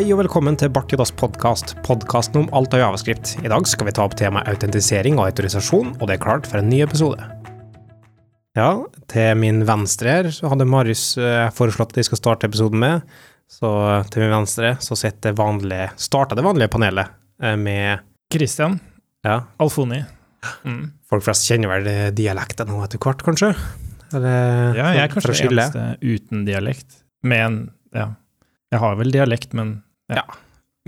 Hei og velkommen til Bart Jodas podkast, podkasten om alt av javascript. I dag skal vi ta opp temaet autentisering og autorisasjon, og det er klart for en ny episode. Ja, til min venstre her så hadde Marius eh, foreslått at de skal starte episoden med, så til min venstre så sitter det vanlige, starta det vanlige panelet eh, med Christian ja, Alfoni. Mm. folk flest kjenner vel dialekten nå etter hvert, kanskje? Eller, Ja, jeg er kanskje den eneste uten dialekt. Med en Ja. Jeg har vel dialekt, men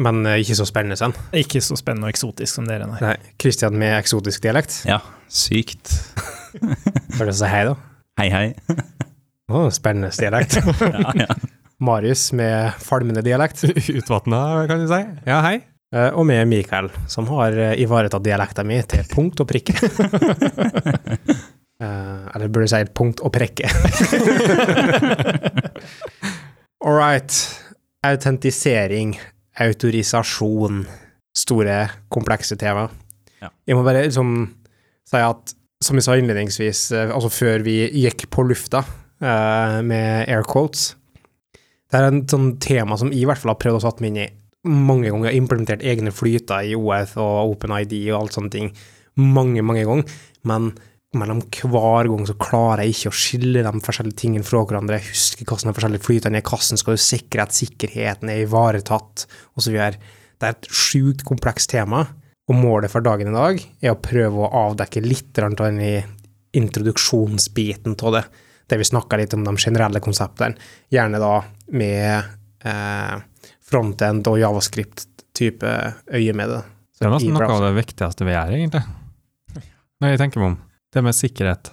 Men uh, ikke så spennende sånn. ikke så spennende og eksotisk som dere, nei. Nei, Kristian med eksotisk dialekt. Ja, sykt. Bare du si hei, da? Hei, hei. Å, spennende dialekt. Ja, ja. Marius med falmende dialekt. Utvatna, kan du si. Ja, hei. Uh, Og med Mikael, som har uh, ivaretatt dialekta mi til punkt og prikke. Eh, Eller burde du si punkt og prikke. All right. Autentisering, autorisasjon. Store, komplekse tema. Ja. Jeg må bare liksom si at, som jeg sa innledningsvis, eh, altså før vi gikk på lufta uh, med air quotes Det er en sånn tema som jeg i hvert fall har prøvd å satt meg inn i mange ganger. Jeg har implementert egne flyter i OF og OpenID og alt sånne ting mange, mange ganger. Men mellom hver gang så klarer jeg ikke å skille de forskjellige tingene fra hverandre. Jeg husker hvordan de forskjellige flytene er, hvordan skal du sikre at sikkerheten er ivaretatt, osv. Det er et sjukt komplekst tema, og målet for dagen i dag er å prøve å avdekke litt av den i introduksjonsbiten av det, der vi snakker litt om de generelle konseptene, gjerne da med eh, frontend og javascript-type øye med det. Det er nesten noe av det viktigste vi gjør, egentlig. Når jeg tenker meg om. Det med sikkerhet.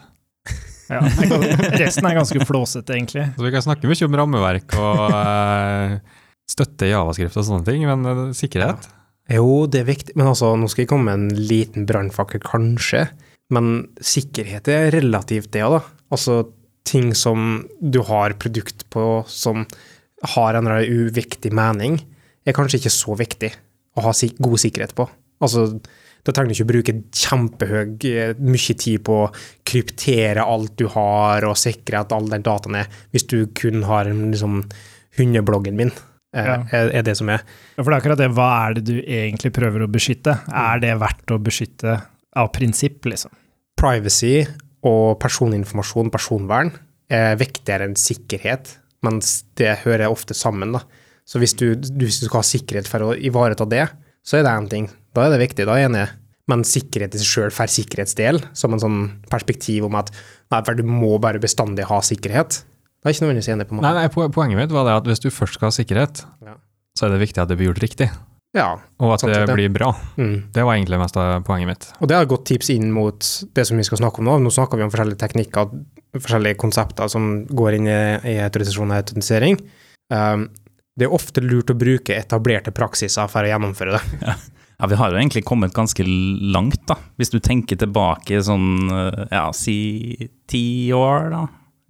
Ja, resten er ganske flåsete, egentlig. Så vi kan snakke mye om rammeverk og eh, støtte i javascript og sånne ting, men sikkerhet? sikkerhet Jo, det er viktig, men altså, nå skal jeg komme med en liten brannfakkel, kanskje. Men sikkerhet er relativt det, da. Altså, ting som du har produkt på som har en eller annen uviktig mening, er kanskje ikke så viktig å ha god sikkerhet på. Altså, da trenger du ikke bruke kjempehøy, eh, mye tid på å kryptere alt du har, og sikre at all den dataen er, hvis du kun har liksom, hundebloggen min, eh, Ja. er, er det som er. Ja, For det er akkurat det, hva er det du egentlig prøver å beskytte? Er det verdt å beskytte av prinsipp, liksom? privacy og personinformasjon, personvern, er viktigere enn sikkerhet, mens det hører ofte sammen. da. Så hvis du, du skal ha sikkerhet for å ivareta det, så er det én ting. Da er det viktig, da er jeg enig. Men sikkerhet i seg sjøl får sikkerhetsdel, som en sånn perspektiv om at nei, for du må bare bestandig ha sikkerhet. Det er ikke nødvendigvis enig, på meg. Nei, nei, Poenget mitt var det at hvis du først skal ha sikkerhet, Ja. så er det viktig at det blir gjort riktig, Ja. og at Sant, det det. blir bra. Mm. Det var egentlig mest av poenget mitt. Og det er et godt tips inn mot det som vi skal snakke om nå. Nå snakker vi om forskjellige teknikker, forskjellige konsepter som går inn i, i autorisasjon og autentisering. Um, det er ofte lurt å bruke etablerte praksiser for å gjennomføre det. Ja, vi har jo egentlig kommet ganske langt, da. Hvis du tenker tilbake sånn, eh, ja, si ti år, da.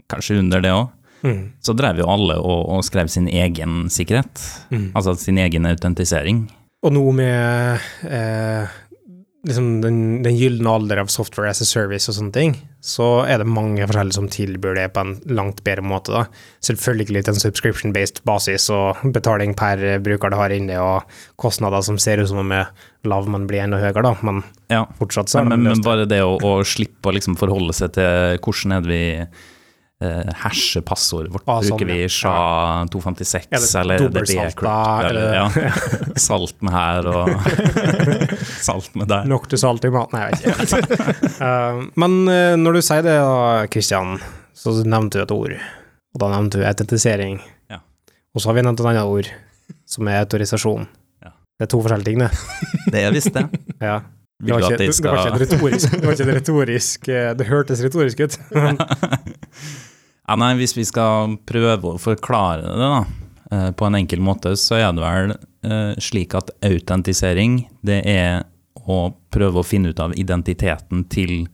Kanskje under det òg. Mm. Så drev jo alle og, og skrev sin egen sikkerhet. Mm. Altså sin egen autentisering. Og nå med eh, liksom den, den gylne alder av software as a service og sånne ting, så er det mange forskjellige som tilbyr det på en langt bedre måte. da. Selvfølgelig til en subscription-based basis og betaling per bruker det har inne, og kostnader som ser ut som om er lav, men blir enda høyere, da. Men Ja. fortsatt så er Men, det men løst. bare det å, å slippe å liksom forholde seg til hvordan er det vi eh, hasher passordet vårt. Ah, sånn, Bruker vi. SHA-256, ja. eller er det? Eller, ja. Salt med her og salt med der. Nok til salt i maten, nei, jeg vet ikke. uh, men uh, når du sier det, da, Kristian, så nevnte du et ord. Og da nevnte du autentisering. Ja. Og så har vi nevnt et annet ord, som er autorisasjon. Ja. Det er to forskjellige ting, det. Det er visst det. Ja. Det var, ikke, det var ikke retorisk, det var ikke retorisk eh, Det hørtes retorisk ut. Ja, nei, hvis vi skal prøve å forklare det da, eh, på en enkel måte, så er det vel eh, slik at autentisering, det er å prøve å finne ut av identiteten til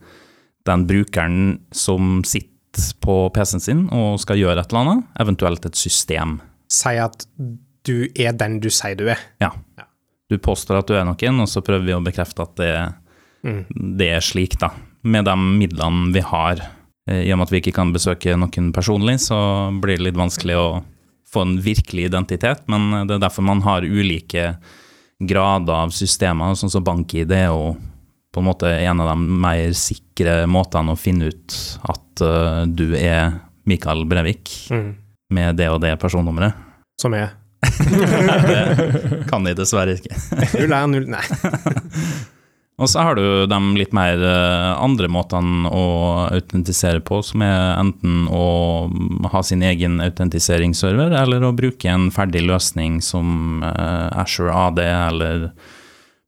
den brukeren som sitter på PC-en sin og skal gjøre et eller annet, eventuelt et system. Si at du er den du sier du er. Ja. Du påstår at du er noen, og så prøver vi å bekrefte at det, Mm. det er slik, da. Med de midlene vi har. Eh, I og med at vi ikke kan besøke noen personlig, så blir det litt vanskelig å få en virkelig identitet, men det er derfor man har ulike grader av systemer, sånn som BankID er jo på en måte en av de mer sikre måtene å finne ut at uh, du er Mikael Brevik Mm. med det og det personnummeret. Som er det kan jeg dessverre ikke. 01, Nei. Og så har du de litt mer eh, andre måtene å autentisere på, som er enten å ha sin egen autentiseringsserver, eller å bruke en ferdig løsning som eh, Azure AD, eller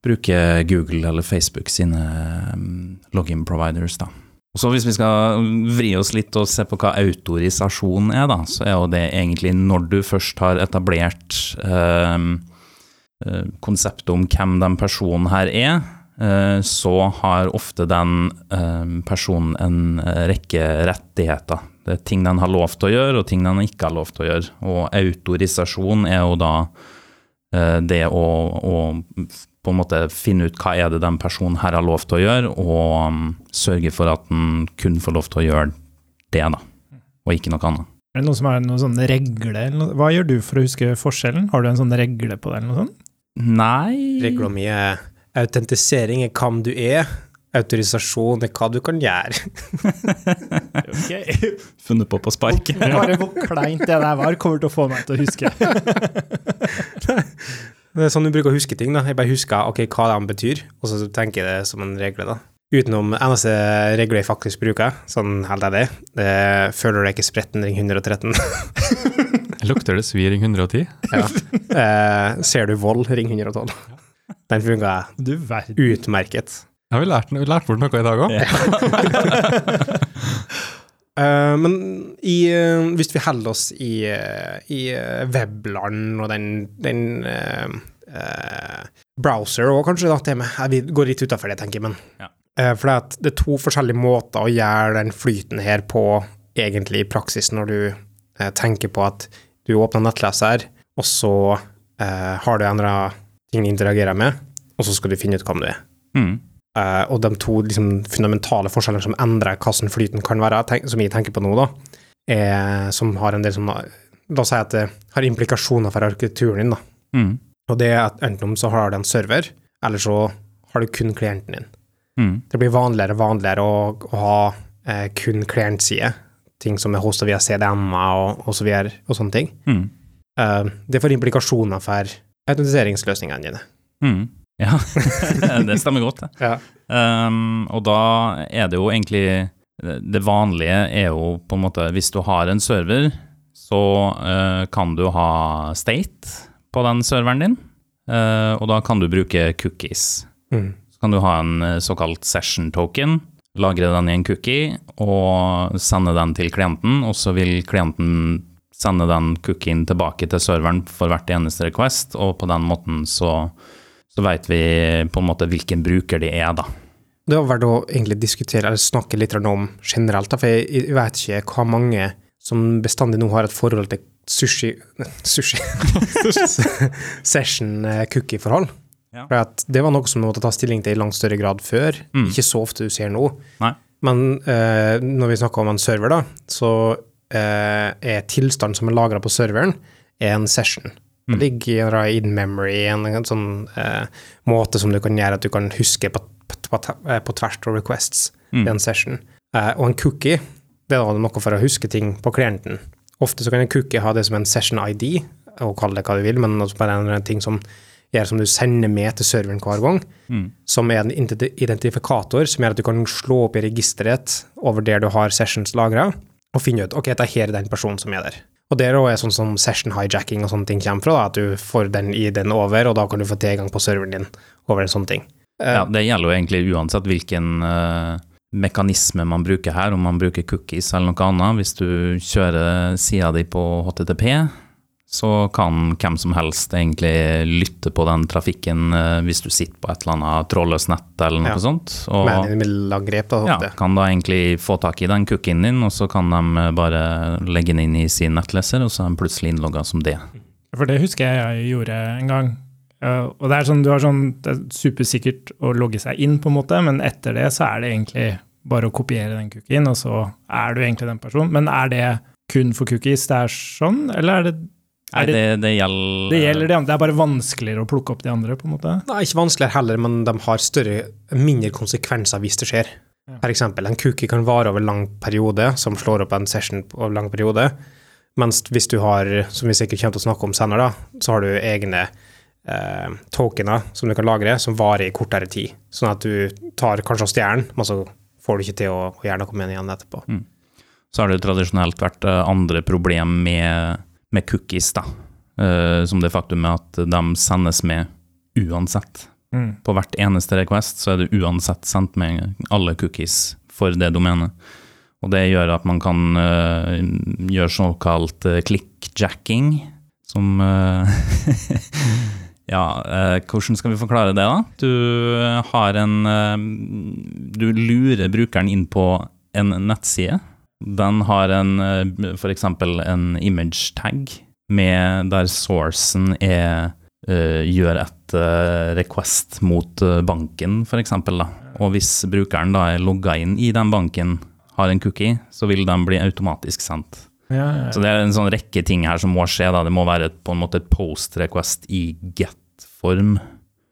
bruke Google eller Facebook sine mm, login providers, da. Så Hvis vi skal vri oss litt og se på hva autorisasjon er, da, så er jo det egentlig når du først har etablert eh, eh, konseptet om hvem den personen her er, så har ofte den eh, personen en eh, rekke rettigheter. Det er ting den har lov til å gjøre, og ting den ikke har lov til å gjøre. Og autorisasjon er jo da eh, det å, å på en måte finne ut hva er det den personen her har lov til å gjøre, og um, sørge for at den kun får lov til å gjøre det, da, og ikke noe annet. Er det noen som er noen sånne regler? Hva gjør du for å huske forskjellen? Har du en sånn regle på det, eller noe sånt? Nei Regla mi er autentisering er hvem du er, autorisasjon er hva du kan gjøre. Funnet på på sparket. Bare hvor kleint det der var, kommer til å få meg til å huske. Det er sånn du bruker å huske ting. da. Jeg bare husker okay, hva de betyr, og så tenker jeg det som en regle. da. Utenom eneste regler jeg faktisk bruker, sånn helt ærlig, det er føler du deg ikke spretten, ring 113. Lukter det svir ring 110? ja. eh, ser du vold, ring 112. Den funka utmerket. Har vi lært, vi lært bort noe i dag òg? Uh, men i, uh, hvis vi holder oss i, uh, i eh, webland og den, den eh, eh, browser og kanskje da, det meg. Jeg vi går litt utenfor det, tenker jeg, men Ja. Eh, for det, er at det er to forskjellige måter å gjøre den flyten her på, egentlig i praksis, når du eh, tenker på at du åpner nettleser, og så eh, har du en eller annen ting de interagerer med, og så skal du finne ut hvem du er. Mm. Uh, og de to liksom, fundamentale forskjellene som endrer hvordan flyten kan være, tenk, som jeg tenker på nå, da, er, som har en del som La oss si at det har implikasjoner for arkitekturen din. da. Mm. Og det er at enten om så har du en server, eller så har du kun klienten din. Mm. Det blir vanligere og vanligere å, å ha eh, kun klientside, ting som er hosta via CDM-er og, og så videre, og sånne ting. Mm. Uh, det får implikasjoner for autentiseringsløsningene dine. Mm. Ja, det stemmer godt, det. Ja. Um, og da er det jo egentlig Det vanlige er jo på en måte Hvis du har en server, så uh, kan du ha state på den serveren din, Uh, og da kan du bruke cookies. Mm. Så kan du ha en eh, såkalt session token, lagre den i en cookie og sende den til klienten, og så vil klienten sende den cookien tilbake til serveren for hvert eneste request, og på den måten så, så vet vi på en måte hvilken bruker de er, da. Det var verdt å egentlig diskutere eller snakke litt om generelt, da, for jeg, vet ikke hva mange som bestandig nå har et forhold til sushi Sushi Session eh. Ja. For at det var noe som vi måtte ta stilling til i langt større grad før. Mm. Ikke så ofte du ser nå. Nei. Men eh, når vi snakker om en server, da, så er tilstand som er lagra på serveren, er en session. Det Mm. ligger i in memory, en, en sånn eh, måte som du kan gjøre at du kan huske på, på, på, eh, tvers av requests Mm. i en session. Eh, og en cookie, det er noe for å huske ting på klienten. Ofte så kan en cookie ha det som en session ID, og kalle det hva du vil, men bare en, en ting som gjør som du sender med til serveren hver gang, Mm. som er en identifikator som gjør at du kan slå opp i registeret over der du har sessions lagra, og finne ut ok, dette er den personen som er der. Og det er også sånn som session hijacking og sånne ting kommer fra, da, at du får den ID-en over, og da kan du få tilgang på serveren din over en sånn ting. Eh, Ja, det gjelder jo egentlig uansett hvilken uh, mekanisme man bruker her, om man bruker cookies eller noe annet. Hvis du kjører sida di på HTTP, så kan hvem som helst egentlig lytte på den trafikken eh, hvis du sitter på et eller annet trådløst nett eller noe Ja. sånt. Og middle-angrep, da, ja, kan da egentlig få tak i den cookien din, og så kan de eh, bare legge den inn i sin nettleser, og så er de plutselig innlogga som det. For det husker jeg jeg gjorde en gang. Uh, og det er sånn, du har sånn, det er supersikkert å logge seg inn, på en måte, men etter det så er det egentlig bare å kopiere den cookien, og så er du egentlig den personen. Men er det kun for cookies det er sånn, eller er det Nei, det- det, gjelder Det gjelder de andre, det er bare vanskeligere å plukke opp de andre, på en måte. Nei, ikke vanskeligere heller, men de har større, mindre konsekvenser hvis det skjer. Ja. F.eks. en cookie kan vare over lang periode, som slår opp en session over lang periode. Mens hvis du har, som vi sikkert kommer til å snakke om senere, da, så har du egne eh, tokener som du kan lagre, som varer i kortere tid. Sånn at du tar kanskje og stjeler den, men så får du ikke til å, å gjøre noe med den igjen etterpå. Så har det tradisjonelt vært eh, andre problem med, med cookies, da. Uh, som det faktum at de sendes med uansett. Mm. På hvert eneste request så er det uansett sendt med alle cookies for det domenet. Og det gjør at man kan uh, gjøre såkalt uh, clickjacking, som uh, Ja, hvordan skal vi forklare det, da? Du har en Du lurer brukeren inn på en nettside. Den har en eh, f.eks. en image tag med der sourcen er Uh, gjør et uh, request mot uh, banken, f.eks. Og hvis brukeren da er logga inn i den banken, har en cookie, så vil den bli automatisk sendt. Ja, ja, Så det er en sånn rekke ting her som må skje. da. Det må være et, på en måte et post-request i get-form.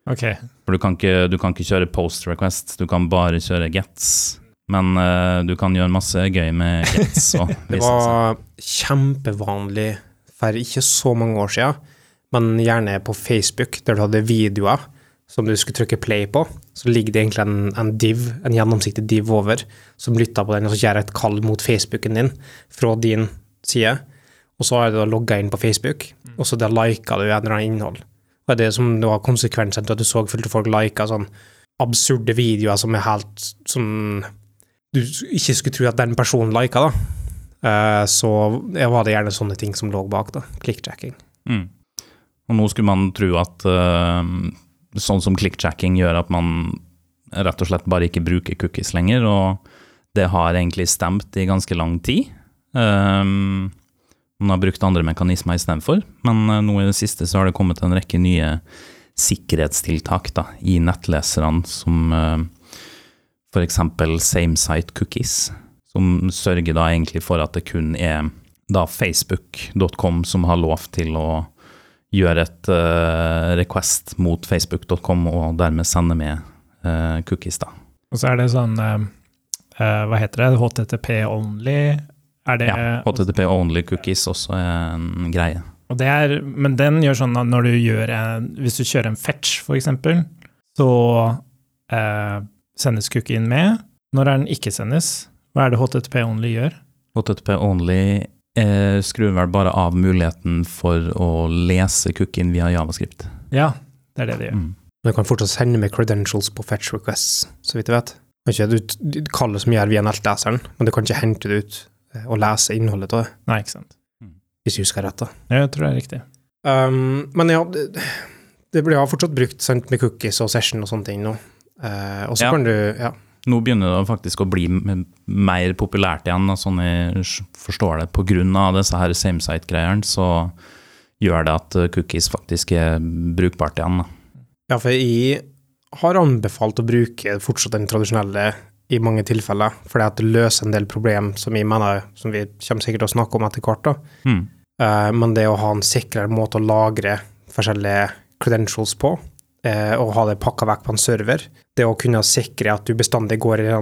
Ok. For du kan, ikke, du kan ikke kjøre post-request, du kan bare kjøre gets. Men uh, du kan gjøre masse gøy med gets. Og, Det var kjempevanlig for ikke så mange år siden, men gjerne på Facebook, der du hadde videoer som du skulle trykke play på. Så ligger det egentlig en, en div, en gjennomsiktig div over, som lytter på den og så gjør et kall mot Facebooken din fra din side. Og så har du logga inn på Facebook, og så da liker du en eller annen innhold. Og det er det som var konsekvensen til at du så fullt av folk lika sånn absurde videoer som er helt som du ikke skulle tro at den personen lika, da. Eh, så var det gjerne sånne ting som lå bak, da. Clickjacking. Mm. Og nå skulle man tro at eh, sånn som clickjacking gjør at man rett og slett bare ikke bruker cookies lenger, og det har egentlig stemt i ganske lang tid. Um, man har brukt andre mekanismer istedenfor, men eh, nå i det siste så har det kommet en rekke nye sikkerhetstiltak da, i nettleserne, som f.eks. same site cookies, som sørger da egentlig for at det kun er da facebook.com som har lov til å gjøre et uh, request mot facebook.com og dermed sende med uh, cookies, da. Og så er det sånn eh, Hva heter det? HTTP only? Det Ja, HTTP only cookies også er en greie. Er, men den gjør sånn at du en, hvis du kjører en fetch, eksempel, så eh, sendes cookien med. Når er den ikke sendes? Hva er det HTTP only gjør? HTTP only eh, skrur vel bare av muligheten for å lese cookien via javascript. Ja, det er det det gjør. Mm. Men du kan fortsatt sende med credentials på fetch requests, så vidt jeg vet. Du ikke du, du kaller det som gjør via nettleseren, men du kan ikke hente det ut eh, og lese innholdet av det, Nei, ikke sant. hvis jeg husker rett. da. Jeg tror det er riktig. Um, men ja, det, det blir fortsatt brukt sendt med cookies og session og sånne ting nå. Eh, og så Ja. kan du ja, Nå begynner det faktisk å bli mer populært igjen, sånn jeg forstår det. Av disse her samesite-greiene, så gjør det at eh, cookies faktisk er brukbart igjen. Da. Ja, for jeg har anbefalt å bruke fortsatt den tradisjonelle i mange tilfeller, fordi at det løser en del problem som jeg mener, som vi kommer sikkert til å snakke om etter hvert, da. Mm. Eh, men det å ha en sikrere måte å lagre forskjellige credentials på, og ha det pakka vekk på en server, det å kunne sikre at du bestandig går i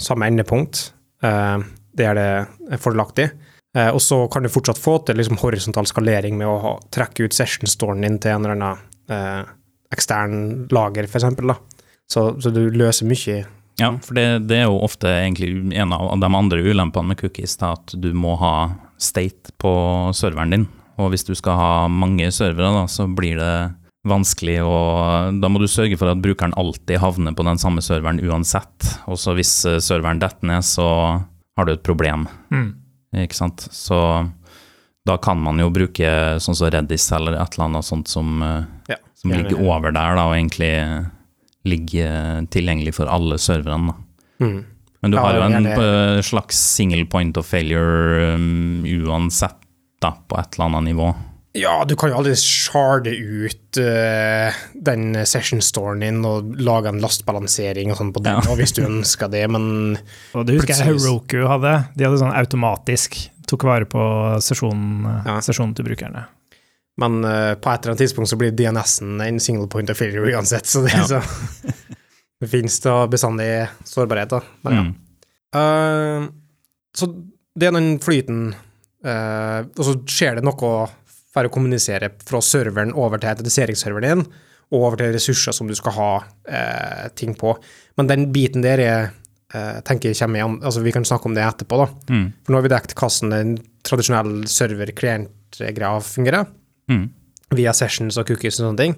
samme endepunkt, eh, det er det fordelaktig. Eh, og så kan du fortsatt få til liksom horisontal skalering med å ha, trekke ut session-storen din til en eller annen eh, ekstern lager, eksempel. Så, så du løser mye. Ja, for det, det er jo ofte egentlig en av de andre ulempene med cookies, da, at du må ha state på serveren din. Og hvis du skal ha mange servere, da, så blir det vanskelig, og da må du sørge for at brukeren alltid havner på den samme serveren uansett. Og så hvis eh, serveren detter ned, så har du et problem, Mm. ikke sant. Så da kan man jo bruke sånn som Redis eller et eller annet sånt som, eh, Ja, som ligger over der, da, og egentlig ligger tilgjengelig for alle serverne. Mm. Men du Ja, har jo en eh, slags single point of failure um, uansett, da, på et eller annet nivå. Ja, du kan jo aldri sharde ut uh, den session-storen din og lage en lastbalansering og sånn på den, Ja. hvis du ønsker det, men Og det husker jeg Heroku hadde. De hadde sånn automatisk tok vare på sesjonen, Ja. sesjonen til brukerne. Men uh, på et eller annet tidspunkt så blir DNS-en en single point of failure uansett, så det, Ja. så, det finnes da bestandig sårbarhet, da. Men, ja. Mm. Eh, så det er den flyten eh, Og så skjer det noe for å kommunisere fra serveren over til autentiseringsserveren din, og over til ressurser som du skal ha eh, ting på. Men den biten der er eh, tenker jeg kommer igjen. altså Vi kan snakke om det etterpå, da. Mm. For nå har vi dekket hvordan en tradisjonell server-klient-greia fungerer, Mm. via sessions og cookies og sånne ting.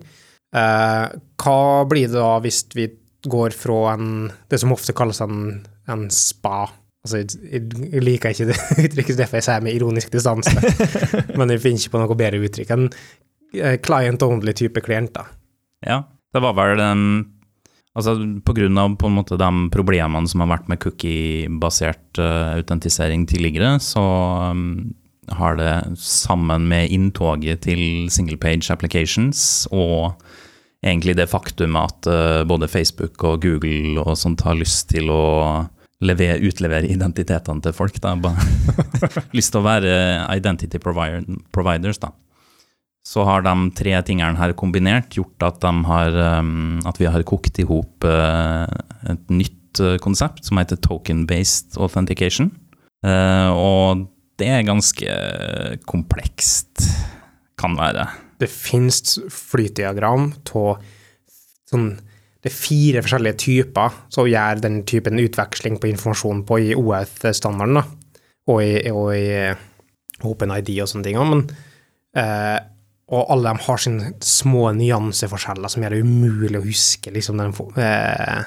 Eh, hva blir det da hvis vi går fra en, det som ofte kalles en, en spa? Altså, jeg, liker ikke det uttrykket, derfor jeg sier med ironisk distanse, men jeg finner ikke på noe bedre uttrykk enn eh, client-only-type klient, da. Ja, det var vel den Altså på grunn av på en måte de problemene som har vært med cookie-basert uh, autentisering tidligere, så um, har det sammen med inntoget til single page applications og egentlig det faktum at uh, både Facebook og Google og sånt har lyst til å levere, utlevere identitetene til folk, da. Bare lyst til å være identity providers, da så har de tre tingene her kombinert gjort at, har, um, at vi har kokt i hop uh, et nytt konsept som heter token-based authentication. Og det er ganske komplekst, kan være. Det finnes flytdiagram av sånn Det er fire forskjellige typer som gjør den typen utveksling på informasjon på i OAuth-standarden, og i, og i OpenID og sånne ting. Men, eh, og alle de har sine små nyanseforskjeller som gjør det umulig å huske liksom, den, eh,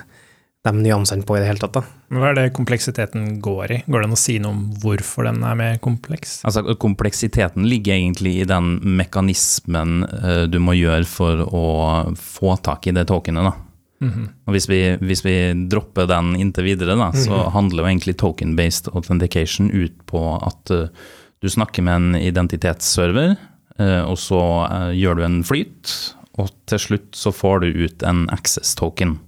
de nyansene på i det hele tatt. da. Men Hva er det kompleksiteten går i? Går det an å si noe om hvorfor den er mer kompleks? Altså, kompleksiteten ligger egentlig i den mekanismen uh, du må gjøre for å få tak i det tokenet. da. Mhm. Og hvis vi, hvis vi dropper den inntil videre, da, så handler jo egentlig token-based authentication ut på at uh, du snakker med en identitetsserver, uh, og så uh, gjør du en flyt, og til slutt så får du ut en access token.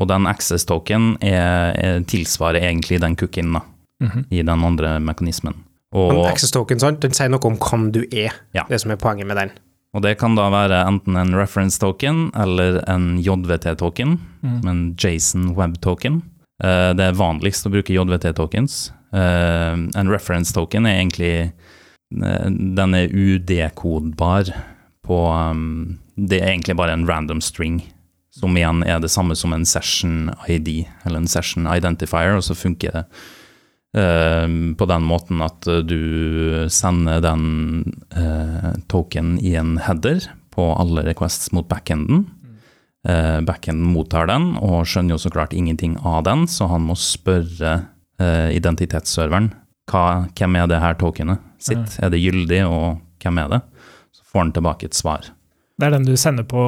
Og den access token er, er tilsvarer egentlig den cookien da, -hmm. i den andre mekanismen. Men Og, access token sant? den sier noe om hvem du er, Ja. det som er poenget med den. Og det kan da være enten en reference token eller en JVT token, mm. en Jason Web token. Eh, Det er vanligst å bruke JVT tokens. Eh, En reference token er egentlig eh, Den er udekodbar på Det er egentlig bare en random string, som igjen er det samme som en session ID, eller en session identifier, og så funker det på den måten at eh, du sender den eh, token i en header på alle requests mot backenden. Eh, backenden mottar den, og skjønner jo så klart ingenting av den, så han må spørre eh, identitetsserveren hva, hvem er det her tokenet sitt, er det gyldig, og hvem er det? Så får han tilbake et svar. Det er den du sender på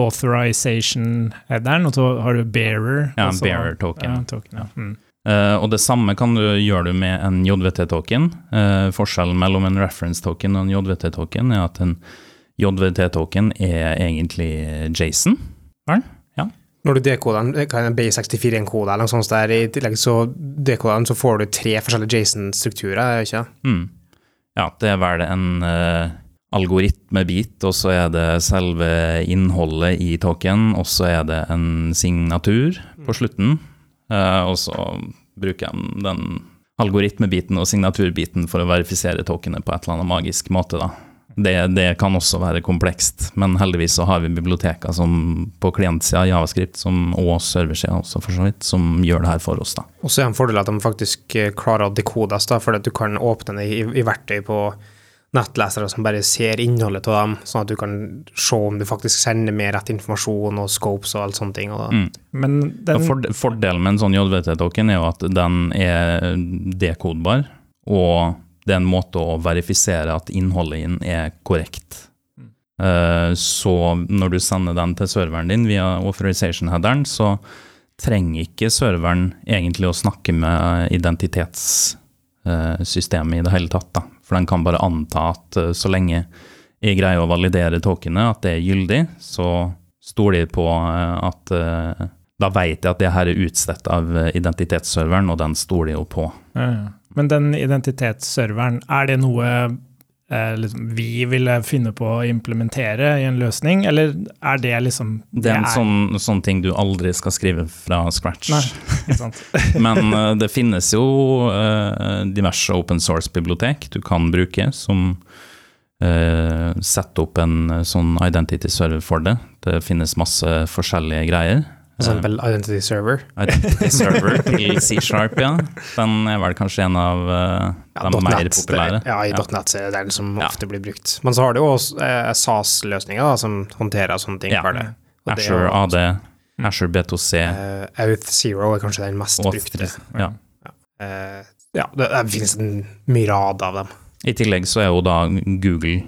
authorization-headeren, og så har du bearer. Ja, og bearer token. Ja, token ja. Mm. Eh, og det samme kan du gjøre med en JVT-token. Uh, forskjellen mellom en reference-token og en JVT-token er at en JVT-token er egentlig Jason. Når du dekoder den, en B64 en kode eller noe sånt der, i tillegg så dekoder den, så får du tre forskjellige JSON-strukturer, ikke Mm. Ja, det er vel en uh, algoritmebit, og så er det selve innholdet i token, og så er det en signatur på slutten. Uh, og så bruker de den algoritmebiten og signaturbiten for å verifisere tokenet på et eller annet magisk måte, da. Det, det kan også være komplekst, men heldigvis så har vi biblioteker som på klientsida Javascript som, og serversida også, for så vidt, som gjør det her for oss. da. Og så er det en fordel at de faktisk eh, klarer å dekodes, da, for at du kan åpne det i, i verktøy på nettlesere som bare ser innholdet av dem, sånn at du kan se om du faktisk sender med rett informasjon og scopes og alt sånne ting. Og da. Mm. Men Ja, for, fordelen med en sånn JVT-token er jo at den er dekodbar, og det er en måte å verifisere at innholdet i den er korrekt. Eh, Så når du sender den til serveren din via authorization-headeren, så trenger ikke serveren egentlig å snakke med identitetssystemet i det hele tatt. Da. For den kan bare anta at eh, så lenge jeg greier å validere tokenet, at det er gyldig, så stoler jeg på eh, at eh, da vet jeg at det her er utstedt av identitetsserveren, og den stoler jeg jo på. Ja, ja. Men den identitetsserveren, er det noe liksom, vi ville finne på å implementere i en løsning, eller er det liksom Det er en sånn, sånn ting du aldri skal skrive fra scratch. Nei, ikke sant? Men eh, det finnes jo eh, diverse open source-bibliotek du kan bruke, som eh, setter opp en eh, sånn identity server for det. Det finnes masse forskjellige greier. For eksempel Identity Server. Identity server i C-sharp, ja. Den er vel kanskje en av eh, Ja, de mer .NET, populære. Ja, i Ja. .NET er det den som Ja. ofte blir brukt. Men så har du jo også eh, SAS-løsninger som håndterer sånne ting Ja. for det. Og Azure det AD, Azure B2C Uh, Auth Zero er kanskje den mest brukte. ja. Uh, ja, det, det finnes en myriade av dem. I tillegg så er jo da Google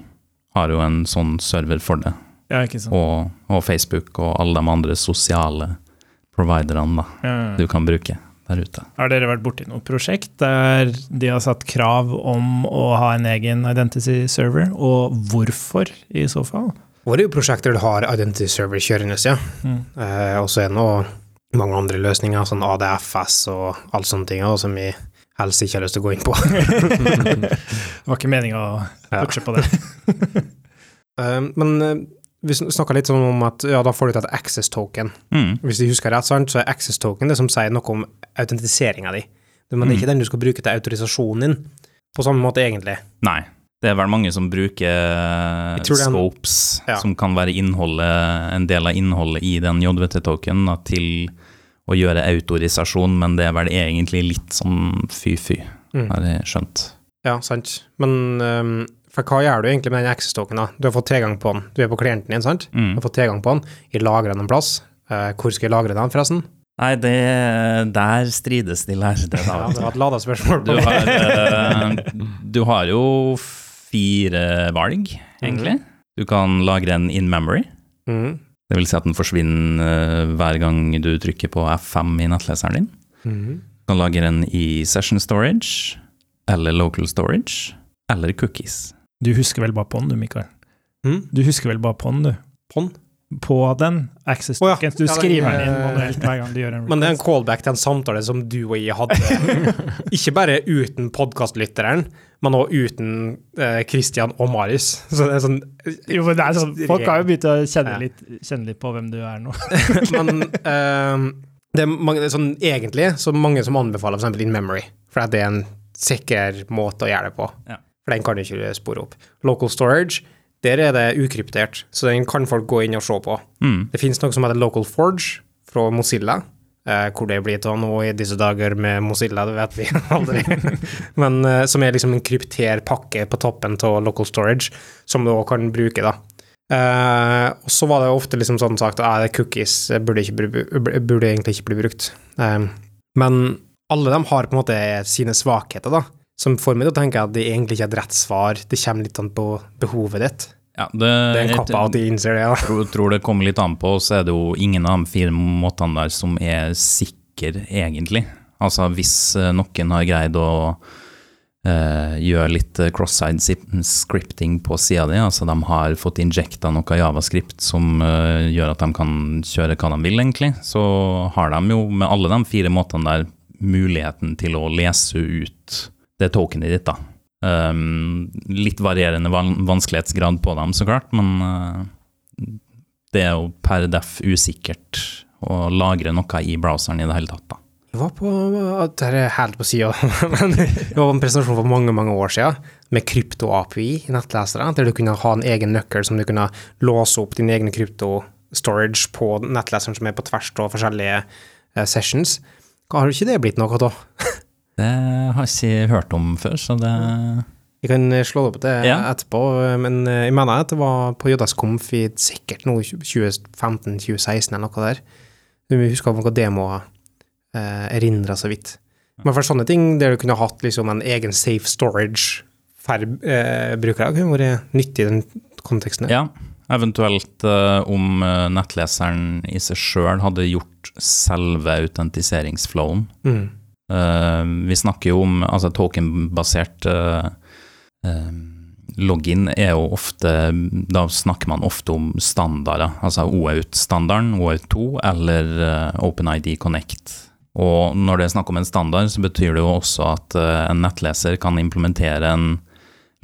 har jo en sånn server for det, Ja, ikke sant. og, og Facebook og alle de andre sosiale providerne da, du kan bruke der ute. Har dere vært borti noe prosjekt der de har satt krav om å ha en egen identity server, og hvorfor i så fall? Og det er jo prosjekter du har Identity Server kjørende, ja. Mm. Eh, og så er det nå mange andre løsninger, sånn ADFS og alle sånne ting, og som vi helst ikke har lyst til å gå inn på. Det var ikke meninga å Ja. på det. Eh, men eh, vi snakka litt sånn om at ja, da får du til et access token. Mm. Hvis du husker rett, sant, så er access token det som sier noe om autentiseringa di. Men det er ikke den du skal bruke til autorisasjonen din, på samme måte egentlig. Nei, det er vel mange som bruker er en- scopes, Ja. som kan være en del av innholdet i den JVT-token, til å gjøre autorisasjon, men det er vel egentlig litt sånn fy-fy, Mm. har jeg skjønt. Ja, sant. Men ehm, for hva gjør du egentlig med den access token? da? Du har fått tilgang på den. Du er på klienten din, sant? Du Mm. har fått tilgang på den. Jeg lagrer den en plass. Eh, hvor skal jeg lagre den, forresten? Nei, det, der strides de lærde, da. Ja, det var et lada spørsmål. Du har, eh, du har jo fire valg, egentlig. Du kan lagre en in memory. Mm. Det vil si at den forsvinner eh, hver gang du trykker på F5 i nettleseren din. Mhm. Du kan lagre den i session storage, eller local storage, eller cookies. Du husker vel bare på den, du, Mikael? Mm? Du husker vel bare på den, du? På'n. På den access oh, ja. tokens. Du Ja, skriver den inn eh, manuelt hver gang du gjør en Men det er en callback til en samtale som du og jeg hadde. Ikke bare uten podkastlytteren, men også uten eh, Christian og Marius. Så det er sånn Jo, men det er sånn, Folk har jo begynt å kjenne litt, kjenne litt på hvem du er nå. Men ehm, det er mange, sånn, egentlig så mange som anbefaler f.eks. In Memory, for det er en sikker måte å gjøre det på. Ja. For den kan du ikke spore opp. Local storage, der er det ukryptert, så den kan folk gå inn og se på. Mm. Det finnes noe som heter Local Forge fra Mozilla. Eh, hvor det blir til nå i disse dager med Mozilla, det vet vi aldri. Men eh, som er liksom en krypter pakke på toppen av Local Storage, som du òg kan bruke, da. Eh, og så var det ofte liksom sånn sagt at eh, cookies burde, ikke, burde egentlig ikke bli brukt. Eh, men alle de har på en måte sine svakheter, da. Som får meg til å tenke at det egentlig ikke er et rett svar. Det kommer litt an på behovet ditt. Ja, det, Det er en cop-out, de innser det. Ja. tror, tror det kommer litt an på, så er det jo ingen av de fire måtene der som er sikker, egentlig. Altså hvis eh, noen har greid å eh, gjøre litt eh, cross-side scripting på sida di, altså de har fått injekta noe javascript som eh, gjør at de kan kjøre hva de vil, egentlig, så har de jo med alle de fire måtene der muligheten til å lese ut det tokenet ditt, da. Um, litt varierende van vanskelighetsgrad på dem, så klart, men uh, det er jo per def usikkert å lagre noe i browseren i det hele tatt. da. Jeg var på Det er helt på sida, men det var en presentasjon for mange mange år siden med krypto-API i nettlesere, der du kunne ha en egen nøkkel som du kunne låse opp din egen krypto-storage på nettleseren som er på tvers av forskjellige eh, sessions. Har ikke det blitt noe av? Det har jeg ikke hørt om før, så det Jeg kan eh, slå opp det Ja. etterpå, eh, men eh, jeg mener at det var på JS-Conf i sikkert nå 2015-2016 eller noe der. Vi husker noen demoer eh, erindra så vidt. Men for sånne ting der du kunne hatt liksom en egen safe storage for eh, brukere, kunne vært nyttig i den konteksten. Ja, eventuelt eh, om nettleseren i seg sjøl hadde gjort selve autentiseringsflowen. Mm. Eh, vi snakker jo om altså token-basert eh, eh, login er jo ofte Da snakker man ofte om standarder, altså OAuth-standarden, OAuth2 eller eh, OpenID Connect. Og når det er snakk om en standard, så betyr det jo også at en nettleser kan implementere en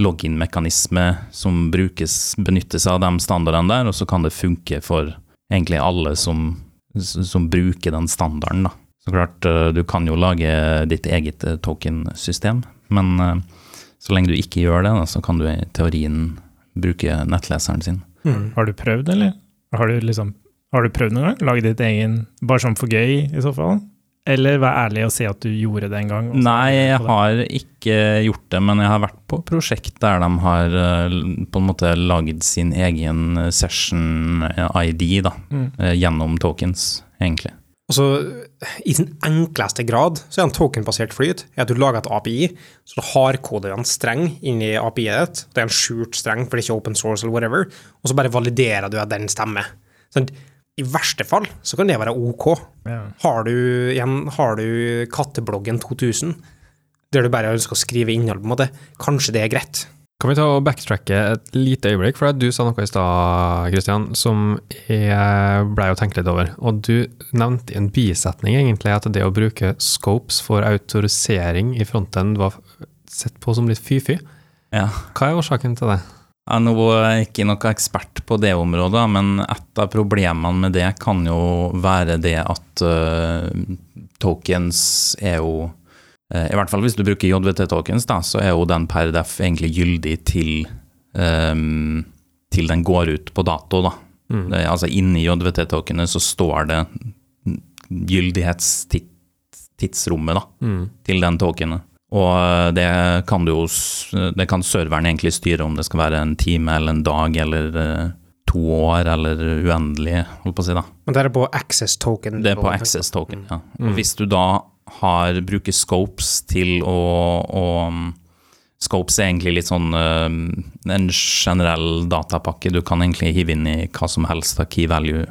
login-mekanisme som brukes, benyttes av de standardene der, og så kan det funke for egentlig alle som, som bruker den standarden. da. Så klart, eh, du kan jo lage ditt eget tokensystem, token-system, men eh, så lenge du ikke gjør det, da, så kan du i teorien bruke nettleseren sin. Mm. Har du prøvd, eller? Har du, liksom, har du prøvd noen gang? Lage ditt egen, bare sånn for gøy, i så fall? Eller vær ærlig og si at du gjorde det en gang? Nei, jeg har ikke gjort det, men jeg har vært på prosjekt der de har eh, på en måte lagd sin egen session-ID da, Mm. eh, gjennom tokens, egentlig. Altså, I sin enkleste grad så er en tokenbasert flyt er at du lager et API, så du hardkoder en streng inni API-et ditt. Det er en skjult streng, for det er ikke open source eller whatever, og så bare validerer du at den stemmer. Sånn, I verste fall så kan det være OK. Ja. Har du, igjen, har du Kattebloggen 2000, der du bare ønsker å skrive innhold, på en måte, kanskje det er greit. Kan vi ta og backtracke et lite øyeblikk, for du sa noe i stad, Kristian, som jeg blei å tenke litt over. Og du nevnte i en bisetning egentlig at det å bruke scopes for autorisering i fronten var sett på som litt fy-fy. Ja. Hva er årsaken til det? Jeg er ikke noe ekspert på det området, men et av problemene med det kan jo være det at uh, tokens er jo I hvert fall hvis du bruker JVT-tokens, da, så er jo den per def egentlig gyldig til um, til den går ut på dato. da. Mm. Det, altså Inni JVT-tokenet så står det gyldighetstidsrommet da, Mm. til den tokenet. Og eh, det kan du jo Det kan serveren egentlig styre om det skal være en time eller en dag eller eh, to år eller uendelig, holdt på å si. da. Men det er på access token. Det er på access token, ja. Mm. Og hvis du da har, bruker scopes til å, å um, Scopes er egentlig litt sånn um, en generell datapakke. Du kan egentlig hive inn i hva som helst av key value-ting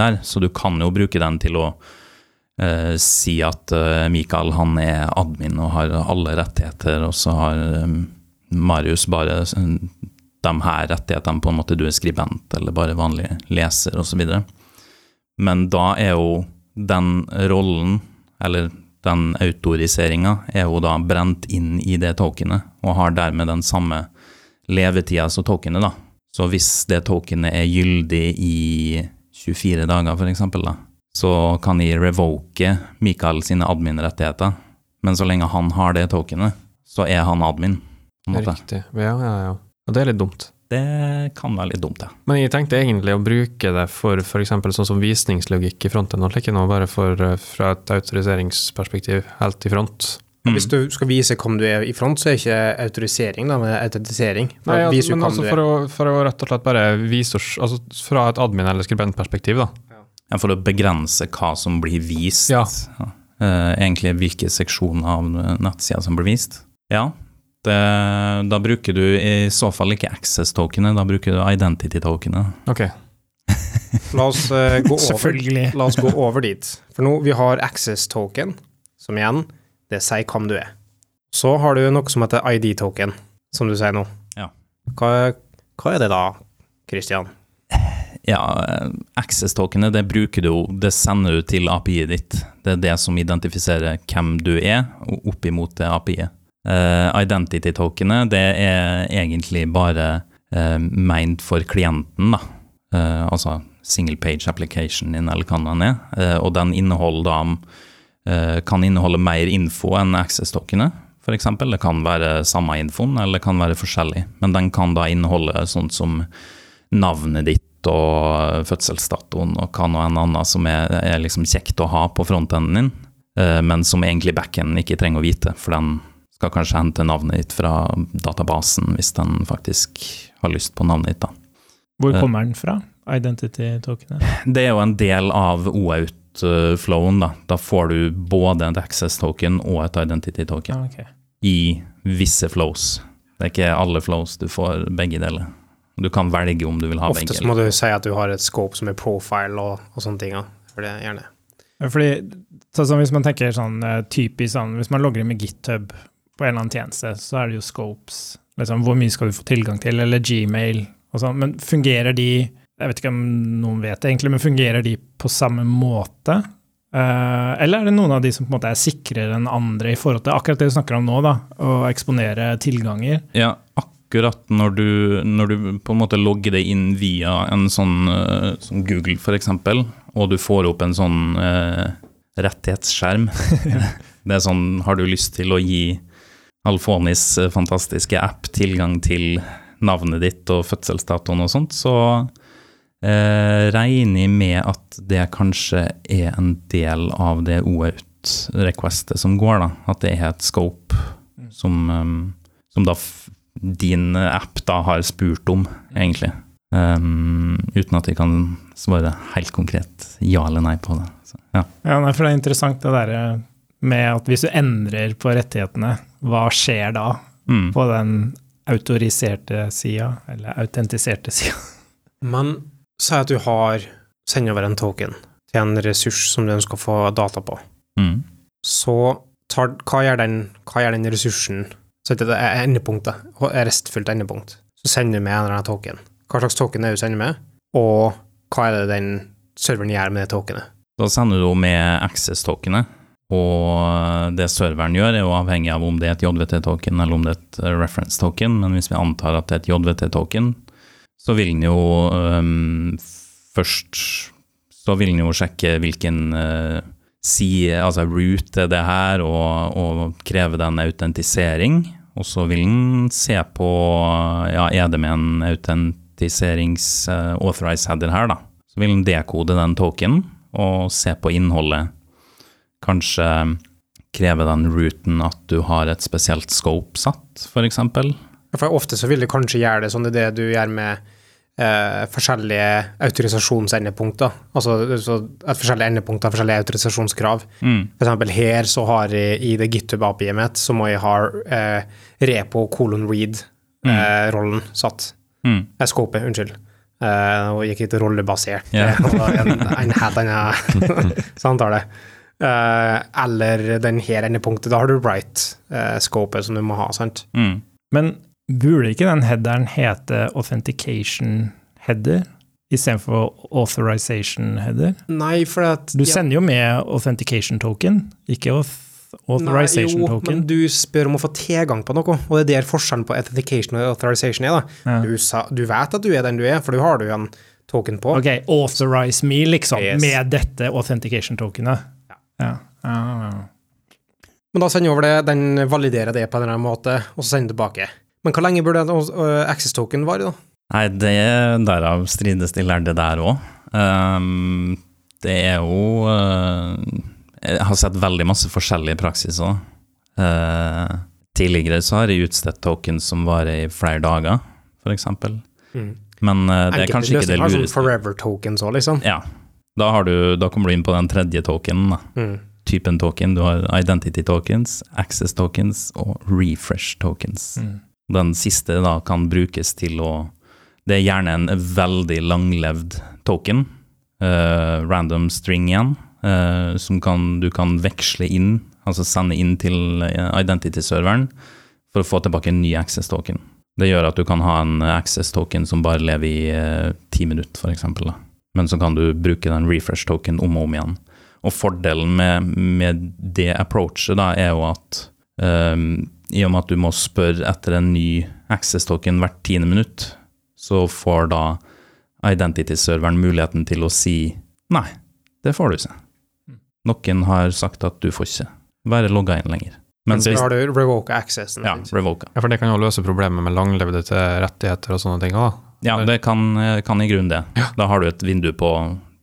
der. Så du kan jo bruke den til å eh, si at eh, Mikael han er admin og har alle rettigheter, og så har um, Marius bare de her rettighetene, på en måte du er skribent eller bare vanlig leser osv. Men da er jo den rollen, eller den autoriseringa, er jo da brent inn i det tokenet, og har dermed den samme levetida som tokenet, da. Så hvis det tokenet er gyldig i 24 dager, for eksempel, da, så kan jeg revoke Mikael sine admin-rettigheter. Men så lenge han har det tokenet, så er han admin. På en måte. Riktig. Ja, ja, ja. Og det er litt dumt. Det kan være litt dumt, ja. Men jeg tenkte egentlig å bruke det for f.eks. sånn som visningslogikk i fronten, og ikke noe bare for, eh, fra et autoriseringsperspektiv helt i front. Mm. Hvis du skal vise hvem du er i front, så er det ikke autorisering, da, men autentisering. For Nei, altså, men altså for å, for å rett og slett bare vise oss altså Fra et admin- eller skribentperspektiv, da. Ja, For å begrense hva som blir vist. Ja. Eh, egentlig hvilke seksjoner av nettsida som blir vist. Ja, da bruker du i så fall ikke access-tokenet, da bruker du identity-tokenet. Ok. La oss eh, gå over Selvfølgelig. La oss gå over dit. For nå, vi har access token, som igjen, det sier hvem du er. Så har du noe som heter ID token, som du sier nå. Ja. Hva, hva er det da, Christian? Ja, eh, access-tokenet det bruker du jo, det sender du til API-et ditt. Det er det som identifiserer hvem du er, opp imot det API-et. Eh, Identity-tokenet det er egentlig bare uh, meint for klienten, da. Uh, altså single page application din, eller hva den er. Uh, og den inneholder da kan inneholde mer info enn access-tokenet, f.eks. Det kan være samme infoen, eller det kan være forskjellig. Men den kan da inneholde sånt som navnet ditt og fødselsdatoen og hva nå enn annet som er, er liksom kjekt å ha på frontenden din, men som egentlig backenden ikke trenger å vite, for den skal kanskje hente navnet ditt fra databasen hvis den faktisk har lyst på navnet ditt. da. Hvor Eh. kommer den fra? Identity-tokenet? Det er jo en del av OAuth-flowen. Da Da får du både et access token og et identity token ah, okay. i visse flows. Det er ikke alle flows du får begge deler. Du kan velge om du vil ha Ofte begge. Ofte må du si at du har et scope som er profile og, og sånne ting. For det gjerne. Fordi, sånn som hvis man tenker sånn eh, typisk sånn, hvis man logger inn med GitHub på en eller annen tjeneste, så er det jo scopes. Liksom, hvor mye skal du få tilgang til, eller Gmail og sånn. Men fungerer de Jeg vet ikke om noen vet det egentlig, men fungerer de på samme måte? Uh, eller er det noen av de som på en måte er sikrere enn andre i forhold til akkurat det du snakker om nå, da, å eksponere tilganger? Ja, akkurat når du, når du på en måte logger deg inn via en sånn eh, som Google f.eks., og du får opp en sånn uh, rettighetsskjerm Det er sånn, har du lyst til å gi Alfonis eh, fantastiske app tilgang til navnet ditt og fødselsdatoen og sånt, så eh, regner jeg med at det kanskje er en del av det OAUT-requestet som går, da. At det er et scope som, um, som da din app da har spurt om, egentlig. Um, uten at jeg kan svare helt konkret ja eller nei på det. Så, ja. Ja, nei, for det er interessant det derre med at hvis du endrer på rettighetene, hva skjer da Mm. på den autoriserte sida, eller autentiserte sida? Men si at du har sendt over en token til en ressurs som du ønsker å få data på. Mm. Så tar, hva, gjør den, hva gjør den ressursen Så det er endepunktet, restfullt endepunkt. Så sender du med en eller annen token. Hva slags token er det du sender med, og hva er det den serveren gjør med det tokenet? Da sender du med access-tokenet, og det serveren gjør, er jo avhengig av om det er et JVT-token eller om det er et eh, reference-token, men hvis vi antar at det er et JVT-token, så vil den jo um, først så vil den jo sjekke hvilken uh, side, altså route det her, og, og kreve den autentisering. Og så vil den se på ja, er det med en autentiserings-authorized header her, da. Så vil den dekode den tokenen og se på innholdet. Kanskje krever den routen at du har et spesielt scope satt, f.eks. For ofte så vil du kanskje gjøre det sånn, det er det du gjør med eh, forskjellige autorisasjonsendepunkter. Altså så et forskjellig endepunkt har forskjellige autorisasjonskrav. Mm. Eksempel her så har jeg i det GitHub-API-et mitt, så må jeg ha eh, repo colon read-rollen satt. Mm. Eh, scope, unnskyld. Eh, og gikk litt rollebasert. Yeah. En, en helt annen samtale. Eh, eller den her endepunktet, da har du right-scopet som du må ha, sant? Mm. Men burde ikke den headeren hete authentication header istedenfor authorization header? Nei, for at Du sender jo med authentication token, ikke auth authorization Nei, jo, token. men du spør om å få tilgang på noe, og det er der forskjellen på authentication og authorization er. da. Ja. Du, sa, du vet at du er den du er, for du har du en token på. Ok, authorize me, liksom, Yes. med dette authentication tokenet. Ja. Ja. Men da sender over det, den validerer det på en eller annen måte, og så sender den tilbake. Men hvor lenge burde en uh, access token vare, da? Nei, det derav strides de lærde der òg. det er jo uh, Jeg har sett veldig masse forskjellige praksiser. Uh, tidligere så har jeg utstedt tokens som varer i flere dager, f.eks. Mm. Men uh, det er kanskje ikke det løsninger har sånn forever tokens òg, liksom. Ja. Da, har du, da kommer du inn på den tredje tokenen. Mm. Typen token. Du har identity tokens, access tokens og refresh tokens. Mm. Den siste da kan brukes til å Det er gjerne en veldig langlevd token, Uh, random string igjen, uh, som kan, du kan veksle inn, altså sende inn til eh, identity-serveren for å få tilbake en ny access token. Det gjør at du kan ha en access token som bare lever i ti minutter, f.eks. Men så kan du bruke den refresh token om og om igjen. Og fordelen med, med det approachet da, er jo at um, i og med at du må spørre etter en ny access token hvert tiende minutt, så får da identity-serveren muligheten til å si nei, det får du ikke. Noen har sagt at du får ikke være logga inn lenger. Men Så har du revoka accessen. ja, revoka. Ja, for det kan jo løse problemet med langlevde til rettigheter og sånne ting òg. Ja, det kan, kan i grunnen det. Da har du et vindu på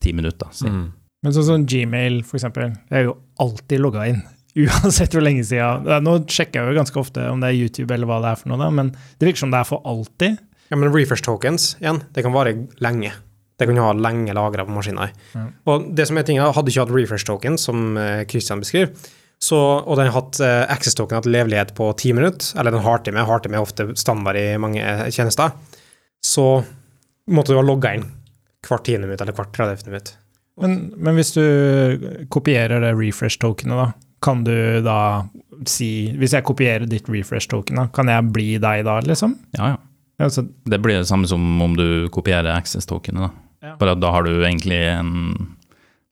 ti minutter. Si. Mm. Men sånn som Gmail, for eksempel. Jeg er jo alltid logga inn. Uansett hvor lenge siden. Nå sjekker jeg jo ganske ofte om det er YouTube eller hva det er for noe, da, men det virker som det er for alltid. Ja, men refresh tokens, igjen, det kan vare lenge. Det kan du ha lenge lagra på maskiner. Mm. Og det som er tingen, hadde ikke hatt refresh token, som eh, Christian beskriver, så, og den har hatt eh, access token hatt levelighet på ti minutter, eller den har til er har til med ofte standard i mange eh, tjenester, så måtte du ha logga inn hvert tiende minutt eller hvert 30 minutt. Men, men hvis du kopierer det refresh-tokenet, da, kan du da si Hvis jeg kopierer ditt refresh-token, da, kan jeg bli deg da, liksom? Ja, ja. Altså, Det blir det samme som om du kopierer access-tokenet. da. Ja. Bare at da har du egentlig en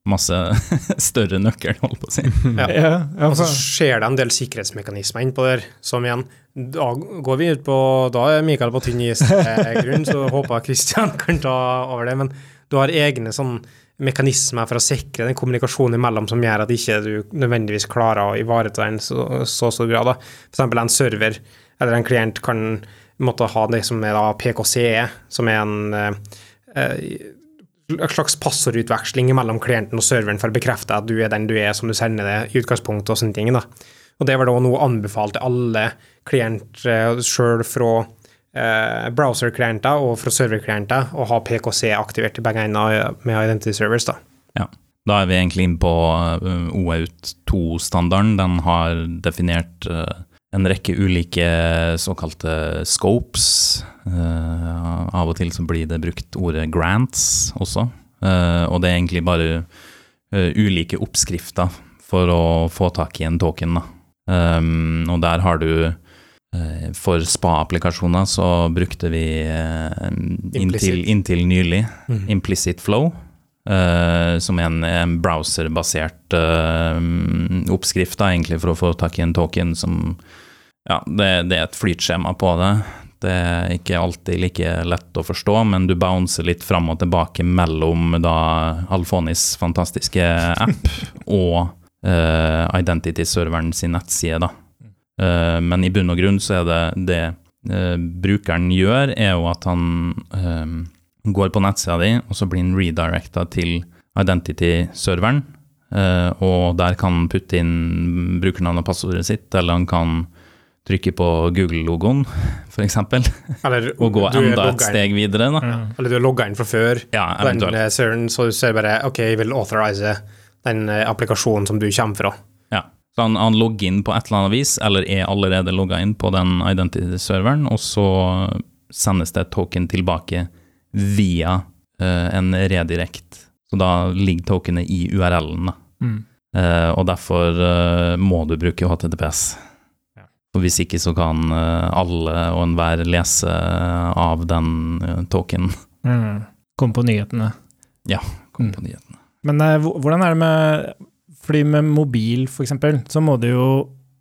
masse større nøkkel, holdt på å si. Ja. Ja, ja, Og så skjer det en del sikkerhetsmekanismer innpå der, som igjen Da går vi ut på Da er Mikael på tynn is, grunn, så håper jeg Kristian kan ta over det. Men du har egne sånn mekanismer for å sikre den kommunikasjonen imellom som gjør at ikke du nødvendigvis klarer å ivareta den så, så stor grad. Da. For en server eller en klient kan måtte ha det som er da PKCE, som er en eh, en slags passordutveksling mellom klienten og serveren for å bekrefte at du er den du er som du sender det i utgangspunktet og sånne ting. da. Og det var da noe anbefalt til alle klienter sjøl fra eh, browser-klienter og fra server-klienter å ha PKC aktivert i begge ender med Identity Servers. da. Da er vi egentlig inne på uh, OAUT 2-standarden. Den har definert uh, en rekke ulike såkalte scopes. Uh, av og til så blir det brukt ordet grants også. Uh, og det er egentlig bare uh, ulike oppskrifter for å få tak i en token. Da. Um, og der har du For spa-applikasjoner så brukte vi inntil, inntil nylig Implicit Flow. Eh, som en, en browserbasert uh, oppskrift da, egentlig for å få tak i en token som Ja, det, det er et flytskjema på det. Det er ikke alltid like lett å forstå, men du bouncer litt fram og tilbake mellom da Alfonis fantastiske app og uh, Identity-serveren sin nettside, da. Uh, men i bunn og grunn så er det det brukeren gjør, er jo at han går på nettsida di, og så blir han redirecta til Identity-serveren. eh, og der kan han putte inn brukernavn og passordet sitt, eller han kan trykke på Google-logoen, f.eks., og gå enda et steg videre. Da. Mm. Eller du har logga inn fra før, Ja, den eh, så du ser bare OK, jeg vil authorize den eh, applikasjonen som du kommer fra. Ja. Så han, han logger inn på et eller annet vis, eller er allerede logga inn på den identity-serveren, og så sendes det et token tilbake via uh, en redirekt. Så da ligger tokenet i URL-en. Mm. Uh, og derfor uh, må du bruke HTTPS. Ja. Og hvis ikke så kan alle og enhver lese av den tokenen. Mm. Kom på nyhetene. Ja, Kom Mm. på nyhetene. Men hvordan er det med Fordi med mobil, for eksempel, så må du jo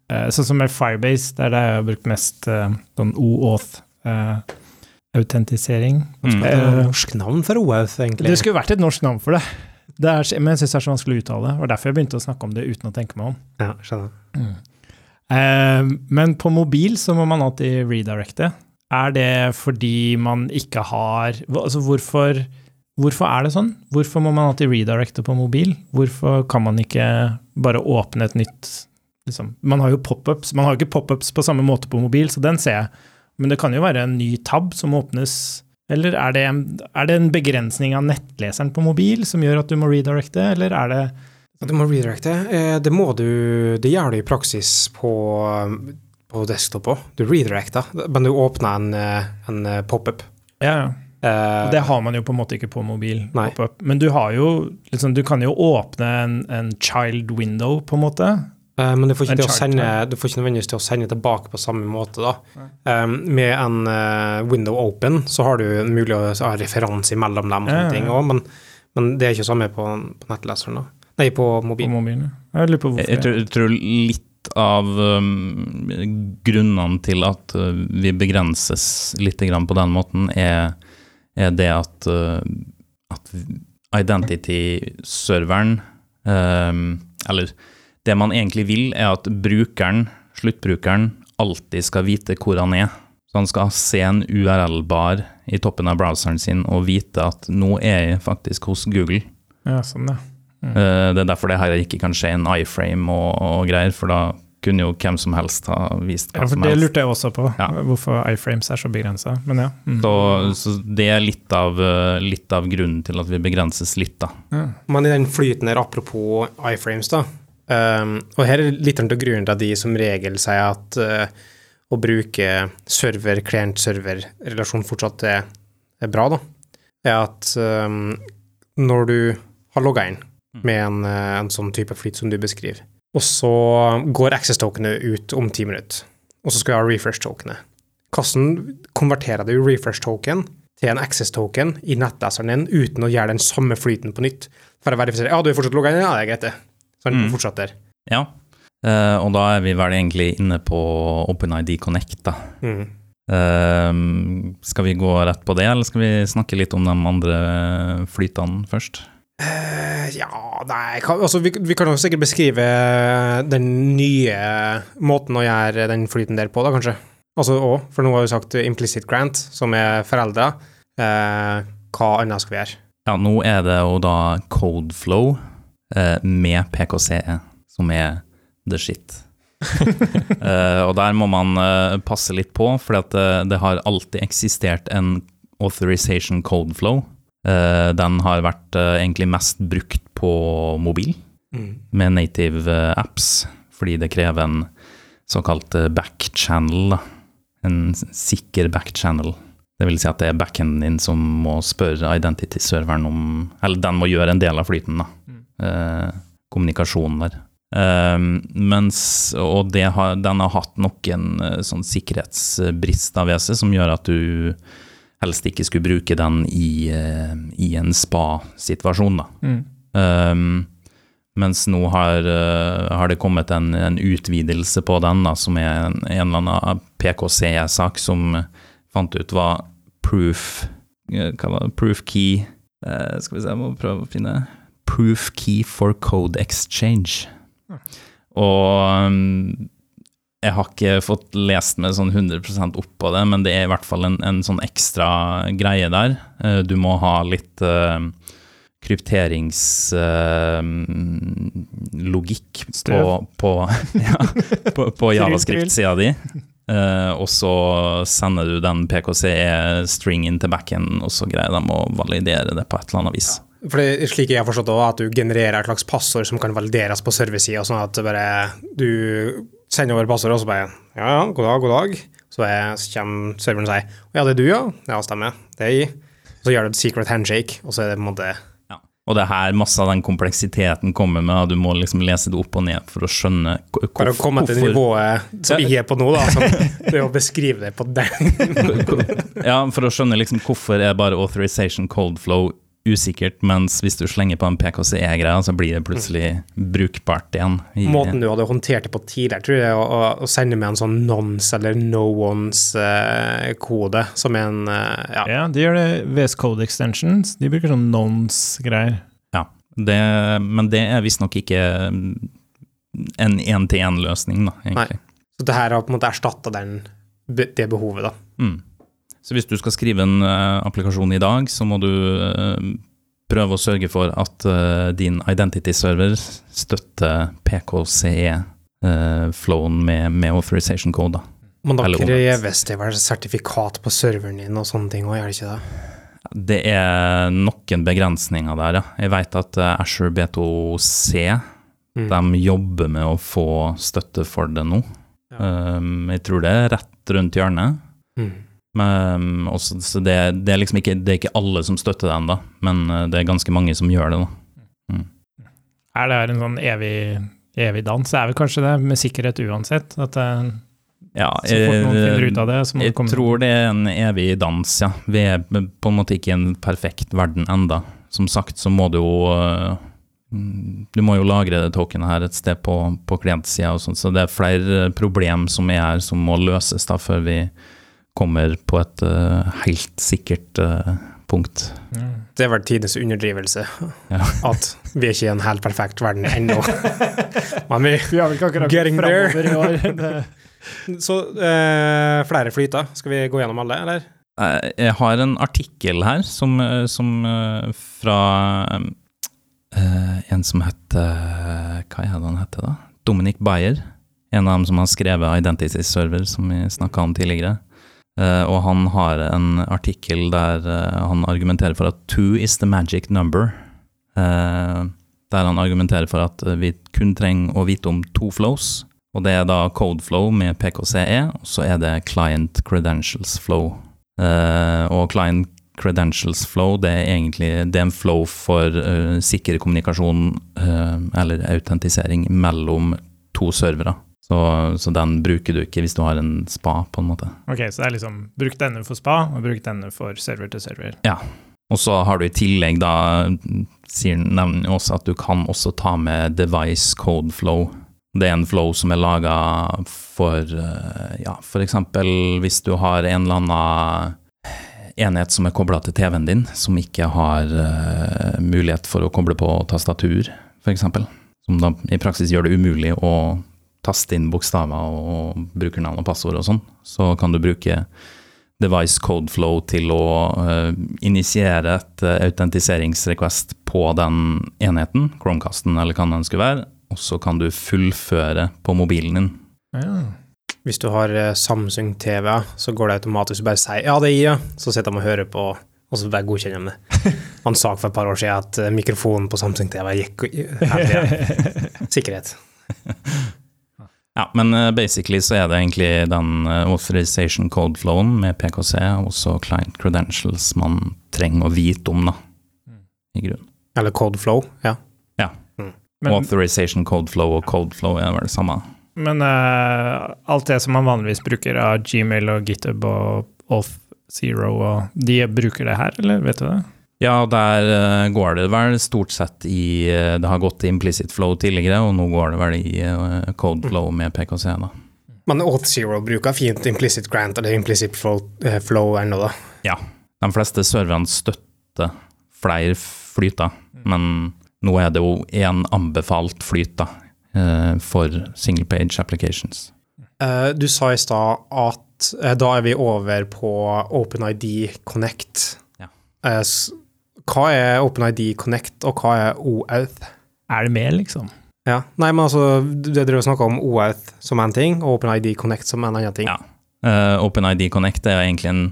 Sånn som med Firebase, der det er brukt mest sånn OAuth. Autentisering. Mm. Norsk navn for OAuth, egentlig. Det skulle vært et norsk navn for det. det er, men jeg syns det er så vanskelig å uttale. Det Og derfor jeg begynte å snakke om det uten å tenke meg om. Ja, skjønner. Eh, men på mobil så må man alltid redirecte. Er det fordi man ikke har Altså hvorfor, hvorfor er det sånn? Hvorfor må man alltid redirecte på mobil? Hvorfor kan man ikke bare åpne et nytt liksom? Man har jo pop-ups. Man har jo ikke pop-ups på samme måte på mobil, så den ser jeg. Men det kan jo være en ny tab som åpnes. Eller er det, er det en begrensning av nettleseren på mobil som gjør at du må redirecte, eller er det At Du må redirecte. Eh, Det må du Det gjør du i praksis på, på desktop òg. Du redirecter, men du åpner en, eh, en eh, pop-up. Ja, ja. Og det har man jo på en måte ikke på mobil. Men du har jo liksom, Du kan jo åpne en, en child window, på en måte. Eh, men du får, ikke til å sende, du får ikke nødvendigvis til å sende tilbake på samme måte. da. Um, med en uh, window open så har du mulig å ha referanse mellom dem, og Ja, sånne ja, ting også, men, men det er ikke samme på, på nettleseren. da. Nei, på På mobilen. Jeg lurer på Jeg, hvorfor. jeg, tror, jeg tror litt av um, grunnene til at uh, vi begrenses litt grann på den måten, er, er det at, uh, at identity-serveren um, Eller det man egentlig vil, er at brukeren, sluttbrukeren, alltid skal vite hvor han er. Så han skal se en URL-bar i toppen av browseren sin og vite at nå er jeg faktisk hos Google. Ja, sånn, ja. Mm. Det er derfor det her ikke kan skje en iframe og, og greier, for da kunne jo hvem som helst ha vist hva ja, for som det helst. lurte jeg også på, Ja. hvorfor iframes er så begrensa. Men ja. Mm. Så, så det er litt av, eh, litt av grunnen til at vi begrenses litt, da. ja. Men i den flyten der, apropos iframes, da. Ehm, og her er litt av grunnen til at de som regel sier at uh, å bruke server-klient-server-relasjon fortsatt er, er bra, da. Er at um, når du har logga inn med en, eh, en sånn type flyt som du beskriver, og så går access-tokenet ut om ti minutter, og så skal du ha refresh-tokenet. Hvordan konverterer du refresh-token til en access token i nettleseren din uten å gjøre den samme flyten på nytt. For å verifisere ja, du er fortsatt logga inn, ja, det er greit, det. Så han Mm. fortsetter. Ja. uh, og da er vi vel egentlig inne på OpenID Connect, da. Mm. Uh, skal vi gå rett på det, eller skal vi snakke litt om de andre flytene først? Eh, ja, nei altså, vi, vi kan jo sikkert beskrive den nye måten å gjøre den flyten der på, da, kanskje. Altså òg, for nå har vi sagt implicit grant, som er foreldre. Eh, hva annet skal vi gjøre? Ja, nå er det jo da Codeflow med PKCE som er the shit. Eh, og der må man eh, passe litt på, for at, eh, det har alltid eksistert en authorization code flow. den har vært eh, egentlig mest brukt på mobil med native eh, apps, fordi det krever en såkalt eh, backchannel. En sikker backchannel. Det vil si at det er backenden din som må spørre identity-serveren om Eller den må gjøre en del av flyten, da. Eh, kommunikasjonen der. Um, mens, og det har, den har hatt noen eh, sånn sikkerhetsbrister ved seg som gjør at du helst ikke skulle bruke den i, eh, i en spa-situasjon, da. Mm. Um, mens nå har, har det kommet en, en utvidelse på den, da, som er en, en eller annen PKC-sak som fant ut var proof Hva var det? Proof key Uh, Skal vi se, jeg må prøve å finne Proof key for code exchange. Og um, jeg har ikke fått lest meg sånn 100% opp på det, men det er i hvert fall en, en sånn ekstra greie der. Eh, Du må ha litt uh, krypteringslogikk på, på, ja, på, på javascript-sida di. Uh, og så sender du den PKCE-stringen til backen, og så greier de å validere det på et eller annet vis. For er slik jeg har forstått det at du genererer et slags passord som kan valideres på serversida, sånn at bare du sender over passord, og så bare ja, ja, god dag, god dag. Så, jeg, så kommer serveren og sier ja, det er du, ja. Ja, stemmer. Det er jeg. Så gjør du et secret handshake, og så er det på en måte Ja. Og det er her masse av den kompleksiteten kommer med, og du må liksom lese det opp og ned for å skjønne hvorfor Bare å komme til nivået som vi er på nå, da. Sånn, det å beskrive det på den Ja, for å skjønne liksom hvorfor er bare authorization cold flow usikkert, mens hvis du slenger på en PKCE-greie, så blir det plutselig brukbart igjen. I, Måten du hadde håndtert det på tidligere, tror jeg, å, å, å sende med en sånn nonce eller no ones-kode, som er en eh, ja. Ja, de gjør det VS Code Extensions. De bruker sånn nons-greier. Ja, det, men det er visstnok ikke en én-til-én-løsning, da, egentlig. Så det her har på en måte erstatta det behovet, da. Mm. Så hvis du skal skrive en eh, applikasjon i dag, så må du eh, prøve å sørge for at eh, din identity-server støtter PKCE-flowen med, med authorization code. Da. Men da kreves det vel sertifikat på serveren din og sånne ting òg, gjør det ikke det? Det er noen begrensninger der, ja. Jeg vet at Asher Azure B2C Mm. de jobber med å få støtte for det nå. Um, jeg tror det er rett rundt hjørnet. Mm. Men, også, så det, det, er liksom ikke, det er ikke alle som støtter det ennå, men eh, det er ganske mange som gjør det. da. Er det her en sånn evig, evig dans? Det er vel kanskje det, med sikkerhet uansett. At det Ja, eh, finner ut av det, så må det jeg tror det er en evig dans, ja. Vi er på en måte ikke i en perfekt verden enda. Som sagt så må du jo eh, mm, Du må jo lagre det tokenet her et sted på, på klientsida, og sånt, så det er flere problem som er her som må løses da før vi kommer på et eh, helt sikkert eh, punkt. Ja. Det er vel tidenes underdrivelse Ja. at vi er ikke i en helt perfekt verden ennå. Men vi Vi har vel ikke akkurat Getting there. i år. Så eh, flere flyter. Skal vi gå gjennom alle, eller? Eh, Jeg har en artikkel her som, som fra eh, en som heter Hva er det han heter, da? Dominic Bayer. En av dem som har skrevet Identity Server, som vi snakka om tidligere. Eh, og han har en artikkel der eh, han argumenterer for at two is the magic number. Eh, der han argumenterer for at vi kun trenger å vite om to flows. Og det er da codeflow med PKCE, og så er det client credentials flow. Og client credentials flow, det er egentlig det er en flow for uh, sikker kommunikasjon eller autentisering mellom to servere. Så, så den bruker du ikke hvis du har en spa, på en måte. Ok, så det er liksom bruk denne for spa, og bruk denne for server til server. Ja. Og så har du i tillegg da, sier nevner også at du kan også ta med device code flow. Det er en flow som er laga for eh, ja, eksempel hvis du har en eller annen enhet som er kobla til TV-en din, som ikke har eh, mulighet for å koble på tastatur, f.eks. Som da i praksis gjør det umulig å taste inn bokstaver og brukernavn og passord og sånn. Så kan du bruke device code flow til å uh, initiere et uh, autentiseringsrequest på den enheten, Chromecasten eller hva den skulle være, og så kan du fullføre på mobilen din. Ja. Hvis du har eh, Samsung TV, så går det automatisk bare si ja, det gir jeg, så sitter de og hører på, og så bare godkjenner de det. Han sa for et par år siden at mikrofonen på Samsung TV gikk. Sikkerhet. Ja, men eh, basically så er det egentlig den eh, authorization code flowen med PKC, og så client credentials man trenger å vite om, da, i grunnen. Eller code flow, ja. Men, authorization code flow og code flow er vel det samme. men uh, alt det som man vanligvis bruker av Gmail og GitHub og Auth Zero, og de bruker det her, eller vet du det? Ja, der eh, går det vel stort sett i eh, Det har gått implicit flow tidligere, og nå går det vel i eh, code flow med PKC, da. Men Auth0 bruker fint implicit grant eller implicit flow, ennå, da. Ja. De fleste serverne støtter flere flyter, men nå er det jo én anbefalt flyt, da, for single page applications. Du sa i stad at da er vi over på OpenID Connect. Ja. Hva er OpenID Connect, og hva er OAuth? Er det med, liksom? Ja. Nei, men altså, du dere snakker om OAuth som en ting, og OpenID Connect som en annen ting. Ja. Uh, OpenID Connect er egentlig en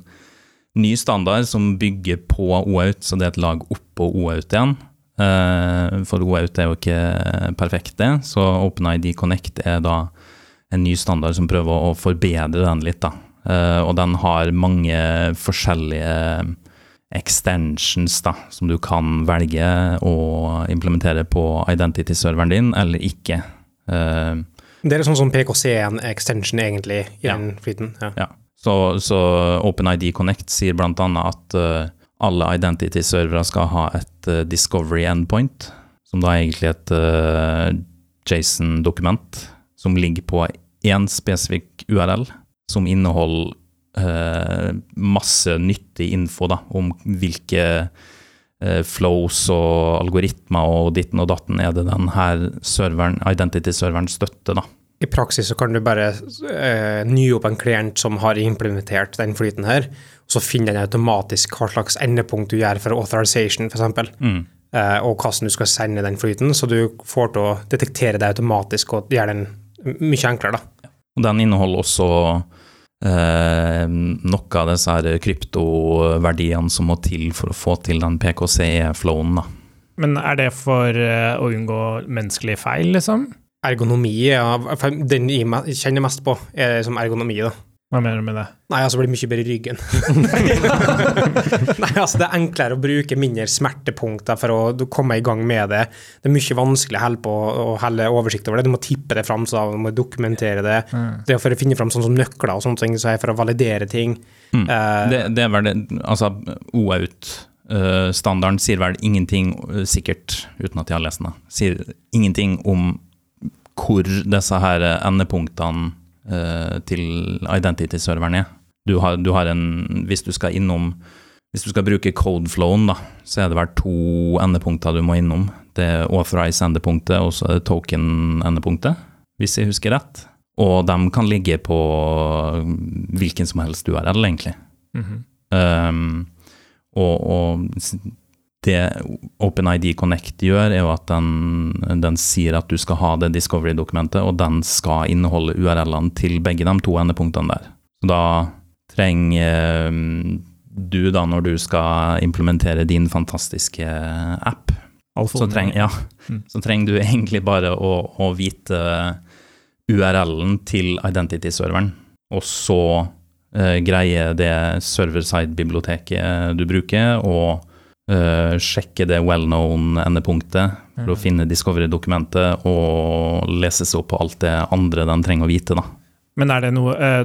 ny standard som bygger på OAuth, så det er et lag oppå OAuth igjen. Uh, for OAuth er jo ikke perfekt, det, så OpenID Connect er da en ny standard som prøver å forbedre den litt. da. Uh, og den har mange forskjellige extensions da, som du kan velge å implementere på identity-serveren din, eller ikke. Uh, Det er sånn som PKC en extension, egentlig, i Ja. den flyten. Ja. Ja, så, så OpenID Connect sier annet at uh, alle identity-servere skal ha et uh, discovery endpoint, som da er egentlig et uh, JSON-dokument som ligger på én spesifikk URL, som inneholder eh, masse nyttig info da, om hvilke eh, flows og algoritmer og ditten og datten er det den her serveren, identity-serveren støtter. da. I praksis så kan du bare eh, nye opp en klient som har implementert den flyten her, og så finner den automatisk hva slags endepunkt du gjør for authorization, f.eks., Mm. Eh, og hvordan du skal sende den flyten, så du får til å detektere det automatisk og gjøre den mye enklere. da. Og den inneholder også eh, noe av disse her kryptoverdiene som må til for å få til den PKC-flowen. da. Men er det for eh, å unngå menneskelige feil, liksom? Ergonomi ja. den jeg kjenner mest på, er som ergonomi. da. Hva mener du med det? Nei, altså blir mye bedre i ryggen. Nei, altså det er enklere å bruke mindre smertepunkter for å komme i gang med det. Det er mye vanskelig å holde på å holde oversikt over det. Du må tippe det fram, så du må dokumentere det. Det er for å finne fram sånn som nøkler og sånne ting, så er for å validere ting. Mm. Uh, Det, det er vel det, altså OAuth-standarden sier vel ingenting uh, sikkert, uten at jeg har lest den, sier ingenting om hvor disse her endepunktene eh, til identity-serveren er. Du har, du har en Hvis du skal innom Hvis du skal bruke codeflowen, da, så er det vel to endepunkter du må innom. Det er authorize-endepunktet, og så er det token-endepunktet, hvis jeg husker rett. Og de kan ligge på hvilken som helst URL, egentlig. Mhm. Um, og, og det OpenID Connect gjør, er jo at den, den sier at du skal ha det Discovery-dokumentet, og den skal inneholde URL-ene til begge de to endepunktene der. Så da trenger um, du, da, når du skal implementere din fantastiske app, så, treng, ja, Mm. så trenger du egentlig bare å, å vite URL-en til identity-serveren, og så eh, greier det server-side-biblioteket du bruker, og eh, sjekke det well-known endepunktet for å finne Discovery-dokumentet og lese seg opp på alt det andre de trenger å vite. da. Men er det noe uh,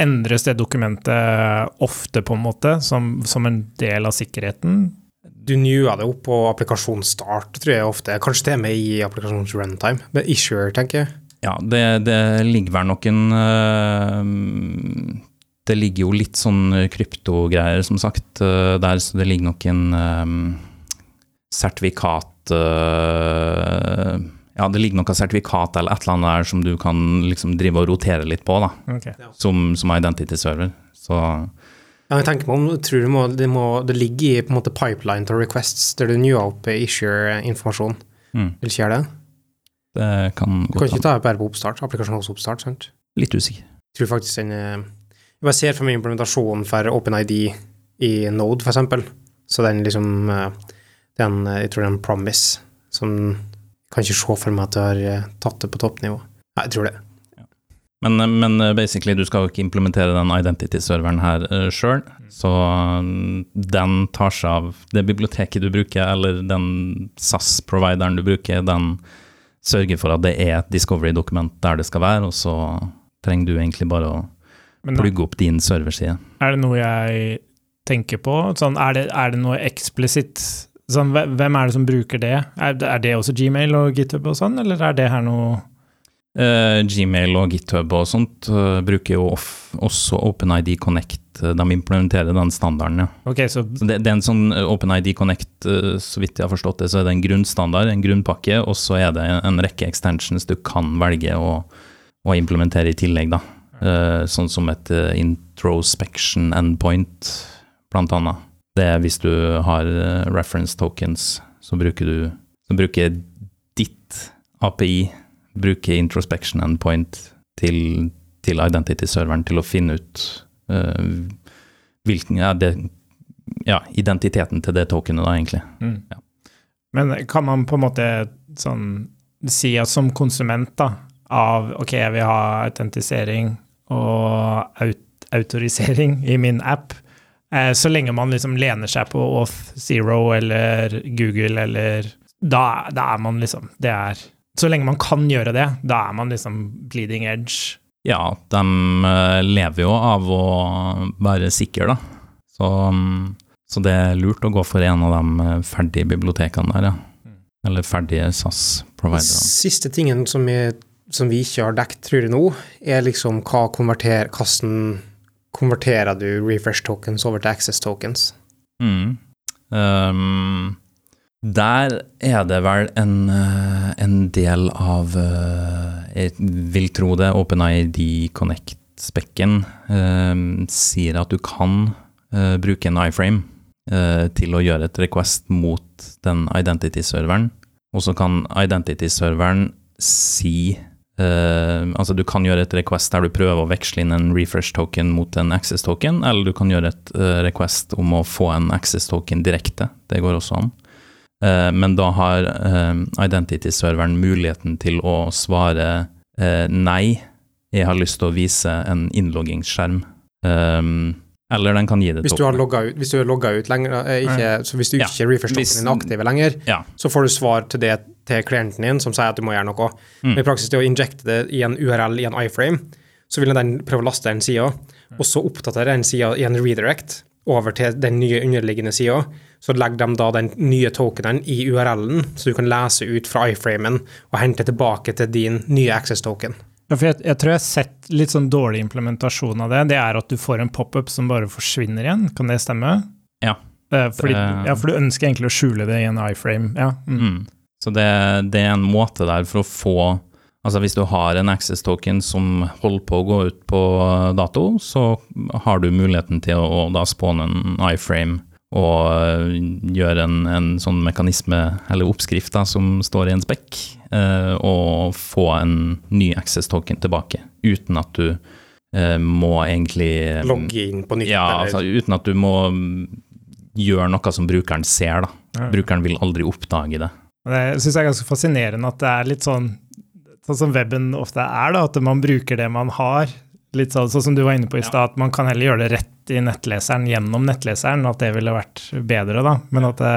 Endres det dokumentet ofte, på en måte, som, som en del av sikkerheten? Du newer det opp på applikasjonsstart, tror jeg ofte. Kanskje det er med i applikasjons runtime. Men issuer, tenker jeg. Ja, det, det ligger vel noen øh, Det ligger jo litt sånn kryptogreier, som sagt, øh, der, så det ligger noen um, sertifikat uh, Ja, det ligger noe sertifikat eller et eller annet der som du kan liksom drive og rotere litt på, da, Okay. som, som identity-server. Så Ja, jeg tenker meg om, tror det, må, det, må, det ligger i på en måte pipeline til requests, der du newer opp issue-informasjon. mm, Vil ikke gjøre det? det kan Du kan ikke ta det bare på oppstart, applikasjonsoppstart, sant? Litt usikker. Jeg tror faktisk den eh, Jeg ser for meg implementasjonen for OpenID i Node, eksempel. Så den liksom eh, den, eh, Jeg tror det er en promise som Kan ikke se for meg at du har eh, tatt det på toppnivå. Nei, jeg tror det. Men, men basically, du skal jo ikke implementere den identity-serveren her uh, sjøl, så mm, den tar seg av det biblioteket du bruker, eller den SAS-provideren du bruker, den sørger for at det er et discovery-dokument der det skal være, og så trenger du egentlig bare å plugge opp din serverside. er det noe jeg tenker på? Sånn, er, det, er det noe eksplisitt sånn, Hvem er det som bruker det? Er, det- er det også Gmail og GitHub og sånn, eller er det her noe Eh, Gmail og GitHub og sånt uh, bruker jo off, også OpenID Connect. eh, De implementerer den standarden, ja. Okay, så Så det, det er en sånn eh, OpenID Connect, uh, så vidt jeg har forstått det, så er det en grunnstandard, en grunnpakke, og så er det en rekke extensions du kan velge å, å implementere i tillegg, da. Eh, Sånn som et eh, introspection endpoint, blant annet. Det er hvis du har eh, reference tokens, så bruker du så bruker ditt API bruker introspection endpoint til, til identity-serveren til å finne ut uh, hvilken ja, det, ja, identiteten til det tokenet, da, egentlig. mm. Ja. Men kan man på en måte sånn si at som konsument da, av ok, jeg vil ha autentisering og aut autorisering i min app, eh, så lenge man liksom lener seg på Auth Zero eller Google eller da, da er man liksom Det er Så lenge man kan gjøre det, da er man liksom bleeding edge. Ja, de eh, lever jo av å være sikre, da. Så, mm, så det er lurt å gå for en av de eh, ferdige bibliotekene der, ja. Eller ferdige SAS-providerne. Siste tingen som, vi- som vi ikke har dekket, tror jeg nå, er liksom hva konverter, hvordan konverterer du refresh tokens over til access tokens? Mm. Um, der er det vel en, eh, en del av eh, Jeg vil tro det, OpenID Connect-spekken um, sier at du kan uh, bruke en iframe til å gjøre et request mot den identity-serveren. Og så kan identity-serveren si eh, Altså, du kan gjøre et request der du prøver å veksle inn en refresh token mot en access token, eller du kan gjøre et uh, request om å få en access token direkte. Det går også an. Uh, men da har identity-serveren muligheten til å svare nei, jeg har lyst til å vise en innloggingsskjerm. Eh, eller den kan gi det Hvis du har logga ut, hvis du er logga ut lenger, eh, ikke, så hvis du Ja, ikke refresh hvis- token din er aktive lenger, Ja. så får du svar til det til klienten din som sier at du må gjøre noe. Mm. Men i praksis det å injekte det i en URL i en iframe, så vil den prøve å laste den sida, og så oppdatere den sida i en redirect over til den nye underliggende sida. Så legger de da den nye tokenen i URL-en, så du kan lese ut fra iframen og hente tilbake til din nye access token. Ja, jeg, jeg tror jeg har sett litt sånn dårlig implementasjon av det. Det er at du får en pop-up som bare forsvinner igjen. Kan det stemme? Ja. Eh, fordi, ja, for du ønsker egentlig å skjule det i en iframe. Ja. Mm. Mm. Så det, det er en måte der for å få Altså hvis du har en access token som holder på å gå ut på dato, så har du muligheten til å, da spåne en iframe og øh, gjøre en, en sånn mekanisme, eller oppskrift, da, som står i en spekk, eh, og få en ny access token tilbake, uten at du eh, må egentlig Logge inn på nytt. Ja, altså uten at du må mm, gjøre noe som brukeren ser, da. Ja. Brukeren vil aldri oppdage det. Det syns jeg er ganske fascinerende at det er litt sånn sånn som weben ofte er, da, at man bruker det man har. Litt sånn, sånn som du var inne på i stad, at man kan heller gjøre det rett i nettleseren gjennom nettleseren, at det ville vært bedre, da. Men at det,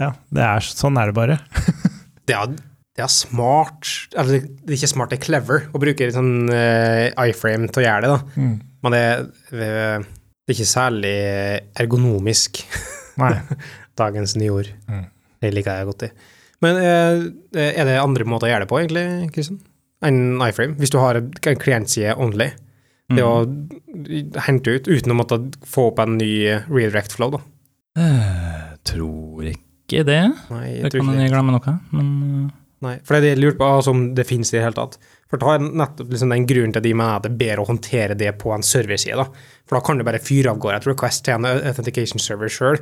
ja, det er, sånn er det bare. Det er, det er smart Eller det er ikke smart, det er clever å bruke sånn uh, iframe til å gjøre det, da. Mm. Men det, det, er ikke særlig ergonomisk, Nei. dagens nyord. Mm. Det liker jeg godt i. Men uh, er det andre måter å gjøre det på, egentlig, Kristian? Enn iframe? Hvis du har en klientside only. Det å hente ut uten å måtte få opp en ny redirect flow, da. Eh, tror ikke det. Nei, jeg Det tror kan hende jeg glemmer noe, men Nei, for det er det jeg lurte på, altså, om det finnes i det hele tatt. For da har nettopp liksom den grunnen til at de mener at det er bedre å håndtere det på en serverside. da. For da kan du bare fyre av gårde et request til en authentication server sjøl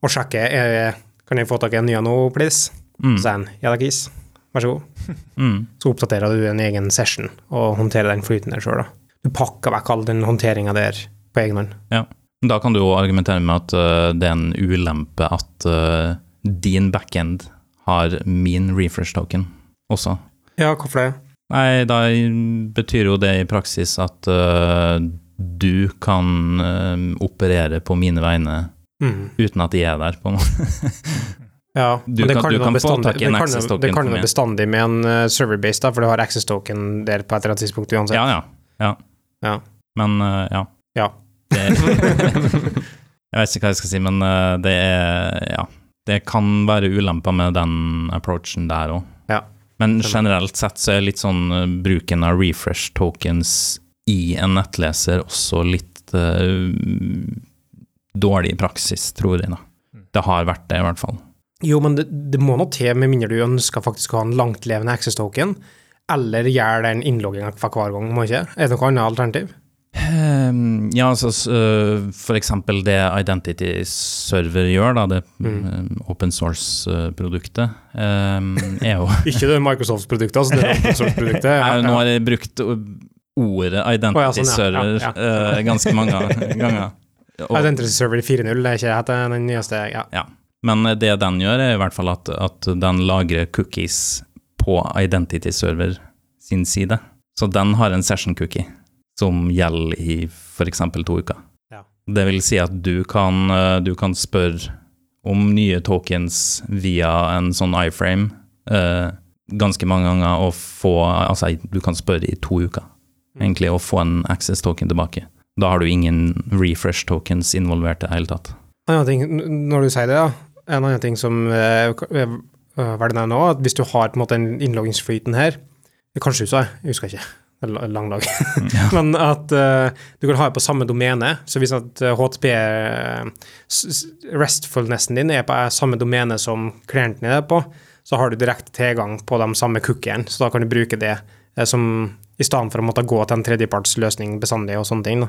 og sjekke eh, kan jeg få tak i en ny nå, please. mm, Så sier han ja kis. Vær så god. mm, Så oppdaterer du en egen session og håndterer den flyten der sjøl. Du pakker vekk all den håndteringa der på egen hånd. Da kan du jo argumentere med at uh, det er en ulempe at uh, din backend har min refresh token også. Ja, hvorfor det? Nei, da betyr jo det i praksis at uh, du kan uh, operere på mine vegne Mm. uten at de er der, på en måte. Ja, Du men det kan- du jo kan få tak i en kan access token Det kan du bestandig med en uh, server-base, da, for du har access token der på et eller annet tidspunkt uansett. Ja, ja. ja. Ja. Men uh, ja. Ja. Jeg vet ikke hva jeg skal si, men eh, det er Ja. Det kan være ulemper med den approachen der òg. Ja. Men generelt sett så er litt sånn eh, bruken av refresh tokens i en nettleser også litt uh, dårlig i praksis, tror jeg, da. Det har vært det, i hvert fall. Jo, men det, det må nå til, med mindre du ønsker faktisk å ha en langtlevende access token, eller gjør den innlogginga for hver gang, må ikke? Er det noe annet alternativ? Ehm, ja, altså øh, for eksempel det Identity Server gjør, da, det Mm. øh, open source-produktet, er jo Ikke det Microsoft-produktet, altså det open source-produktet. Nei, Nå har jeg brukt ordet Identity oh, ja, sånn, ja. Server Ja, ja. øh, ganske mange ganger. Og- Identity Server 4.0, det er ikke den nyeste, ja. Men det den gjør, er i hvert fall at, at den lagrer cookies på Identity Server sin side. Så den har en session cookie som gjelder i f.eks. to uker. Ja. Det vil si at du kan, eh, du kan spørre om nye tokens via en sånn iframe eh, ganske mange ganger og få Altså, du kan spørre i to uker, Mm. egentlig, og få en access token tilbake. Da har du ingen refresh tokens involvert i det hele tatt. Ting, når du sier det, ja. En annen ting som eh, eh, Hva er det nå? At hvis du har på en måte en innloggingsflyten her Kanskje du sa det, jeg husker ikke. Det er lang dag. Men at uh, du kan ha det på samme domene. Så hvis at HTP eh, s- Restfulnessen din er på eh, samme domene som klienten er på, så har du direkte tilgang på de samme cookiene. Så da kan du bruke det uh, som i stedet for å måtte gå til en tredjepartsløsning bestandig og sånne ting.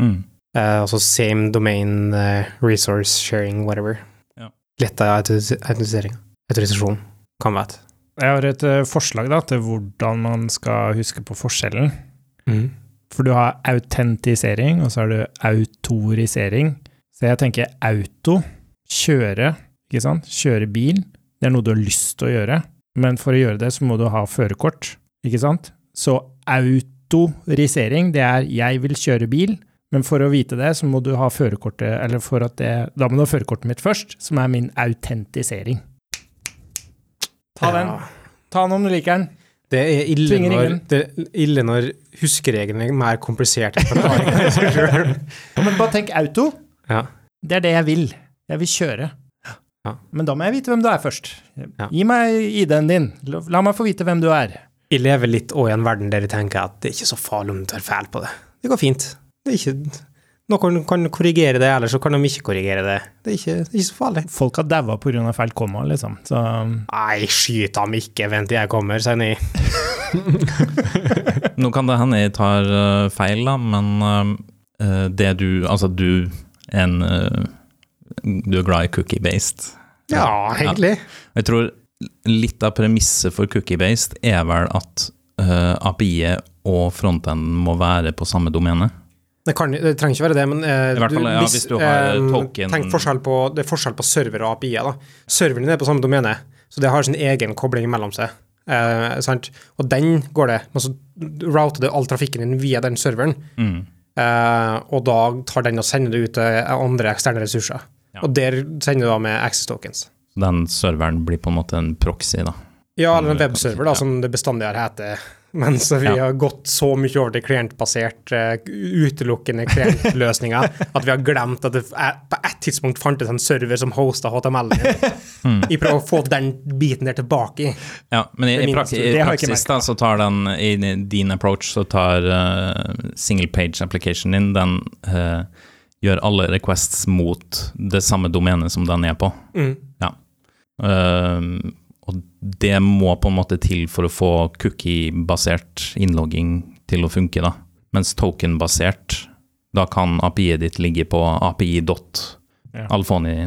Mm. Uh, altså same domain, eh, resource sharing, whatever. Ja. Litt av autorisering. Autorisasjon, kan være. Jeg har et eh, forslag da, til hvordan man skal huske på forskjellen. For du har autentisering, og så har du autorisering. Så jeg tenker auto, kjøre, ikke sant? Kjøre bil, det er noe du har lyst til å gjøre. Men for å gjøre det, så må du ha førerkort, ikke sant? Så autorisering, det er jeg vil kjøre bil, men for å vite det, så må du ha førerkortet, eller for at det, da må du ha førerkortet mitt først, som er min autentisering. Ta den. Ta den om du liker den. Det er ille når, det er ille når huskereglene er mer komplisert enn forklaringen i seg selv. Ja, men bare tenk auto. Ja. Det er det jeg vil. Jeg vil kjøre. Ja. Men da må jeg vite hvem du er først. Ja. Gi meg ID-en din. La meg få vite hvem du er. Jeg lever litt òg i en verden der jeg tenker at det er ikke så farlig om du tar feil på det. Det går fint. Det er ikke Noen kan korrigere det, eller så kan de ikke korrigere det. Det er ikke, det er ikke så farlig. Folk har daua pga. feil komma, liksom. Så Nei, skyt ham ikke, vent til jeg kommer, sier ni. Nå kan det hende jeg tar eh, feil, da, men uh, det du Altså, du er en uh, Du er glad i cookie-based. Ja, egentlig. Jeg tror litt av premisset for cookie-based er vel at uh, API-et og fronten må være på samme domene. Det, kan, det trenger ikke være det, men eh, fall, ja, hvis du har eh, token- Tenk forskjell på, det er forskjell på server og API-er. da. Serveren er på samme domene, så det har sin egen kobling mellom seg. Eh, sant? Og den går det. Men så router du all trafikken din via den serveren, Mm. eh, og da tar den og sender det ut til andre eksterne ressurser. Ja. Og der sender du da med access tokens. Den serveren blir på en måte en proxy, da. Ja, eller en webserver, da, som det bestandig har hete. Men så vi Ja. har gått så mye over til klientbasert, eh, utelukkende klientløsninger, at vi har glemt at det på et tidspunkt fantes en server som hosta HTML-en. Vi prøver å få den biten der tilbake. Ja, men i, Det i, i praksis da, så tar den, i din approach, så tar uh, single page application din, den uh, gjør alle requests mot det samme domenet som den er på. Mm. Eh, og det må på en måte til for å få cookie-basert innlogging til å funke, da. Mens token-basert, da kan API-et ditt ligge på Ja.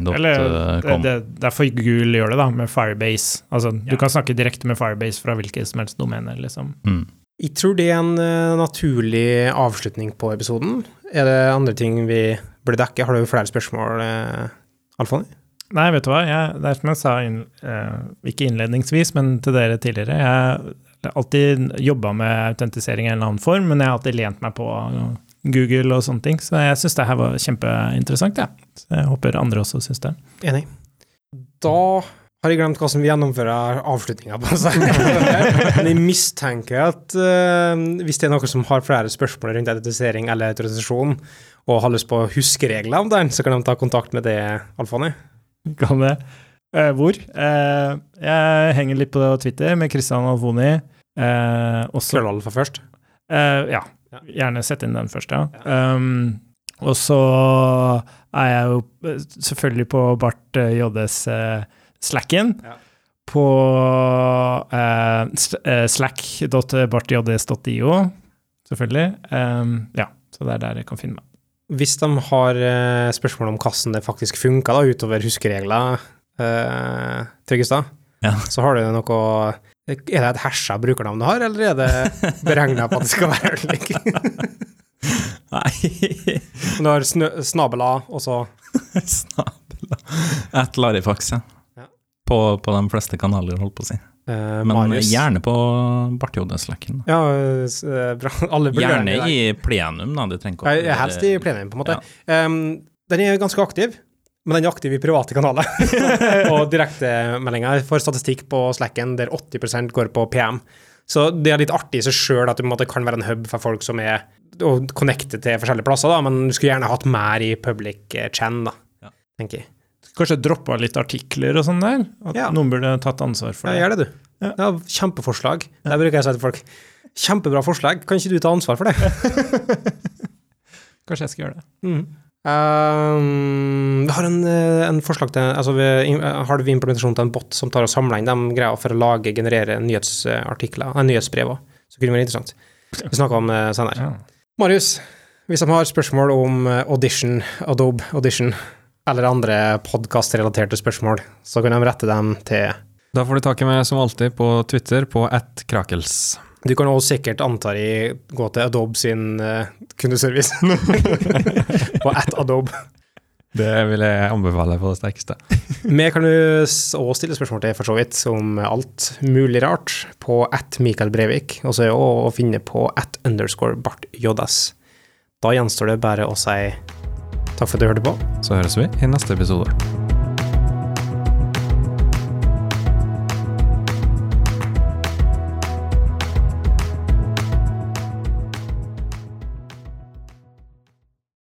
Det Eller det, det, derfor Google gjør det, da, med Firebase. Altså, du kan snakke direkte med Firebase fra hvilket som helst domene, liksom. Mm. Jeg tror det er en eh, naturlig avslutning på episoden. Er det andre ting vi burde dekke? Har du flere spørsmål, uh, Alfoni? Nei, vet du hva, jeg, det er som jeg sa, inn, eh, ikke innledningsvis, men til dere tidligere. Jeg har alltid jobba med autentisering i en eller annen form, men jeg har alltid lent meg på Google og sånne ting, så jeg syns det her var kjempeinteressant, Ja. Så jeg håper andre også syns det. Enig. Da har jeg glemt hva som gjennomfører avslutninga på seg. Men jeg mistenker at uh, hvis det er noen som har flere spørsmål rundt identifisering eller autorisasjon, og har lyst på huskeregler om den, så kan de ta kontakt med det, Alfoni. Kan det. Eh, hvor? Eh, jeg henger litt på Twitter med Christian Alvoni. Eh, også Krøllalfa først. Eh, ja, Ja. gjerne sett inn den først, ja. Um, og så er jeg jo eh, selvfølgelig på Bart JDs eh, Slacken. Ja. På eh, s- eh, selvfølgelig. Um, ja, så det er der jeg kan finne meg. Hvis de har eh, spørsmål om hvordan det faktisk funka, utover huskeregler, uh, Tryggestad, Ja. så har du noe Er det et hersa brukernavn du har, eller er det beregna på at det skal være slik? Nei Du har snø, snabela, og så Snabela. Et Larifax, ja. Ja. På, på de fleste kanaler, holdt på å si. Eh, Men Marius. gjerne på Bartjodeslekken. Ja, eh, bra. Alle burde Gjerne gjøre det. i plenum, da. Det trenger ikke å jeg- Helst i plenum, på en måte. Ja. Um, den er ganske aktiv, men den er aktiv i private kanaler. og direktemeldinger for statistikk på Slacken der 80% går på PM. Så det er litt artig i seg sjøl at det kan være en hub for folk som er og connected til forskjellige plasser, da, men du skulle gjerne hatt mer i public chan, da, Ja. tenker jeg. Kanskje droppa litt artikler og sånn der? At Ja. noen burde tatt ansvar for Ja, det. gjør det, du. Ja. Ja, kjempeforslag. Der bruker jeg å si til folk Kjempebra forslag, kan ikke du ta ansvar for det? Kanskje jeg skal gjøre det. Mm. Um, vi har en, eh, en forslag til altså vi, Har vi implementasjon til en bot som tar og samler inn de greia for å lage, generere nyhetsartikler, nei, nyhetsbrev også. Så kunne det være interessant. Vi snakker om det senere. Ja. Marius, hvis de har spørsmål om eh, Audition, Adobe Audition, eller andre podkastrelaterte spørsmål, så kan de rette dem til Da får du tak i meg som alltid på Twitter på attkrakels. Du kan også sikkert, antar jeg, gå til Adobe sin eh, kundeservice på at Adobe. Det vil jeg anbefale på det sterkeste. Vi kan jo også stille spørsmål til, for så vidt, om alt mulig rart, på at Mikael Breivik, og så er det å finne på at underscore Bart JS. Da gjenstår det bare å si takk for at du hørte på. Så høres vi i neste episode.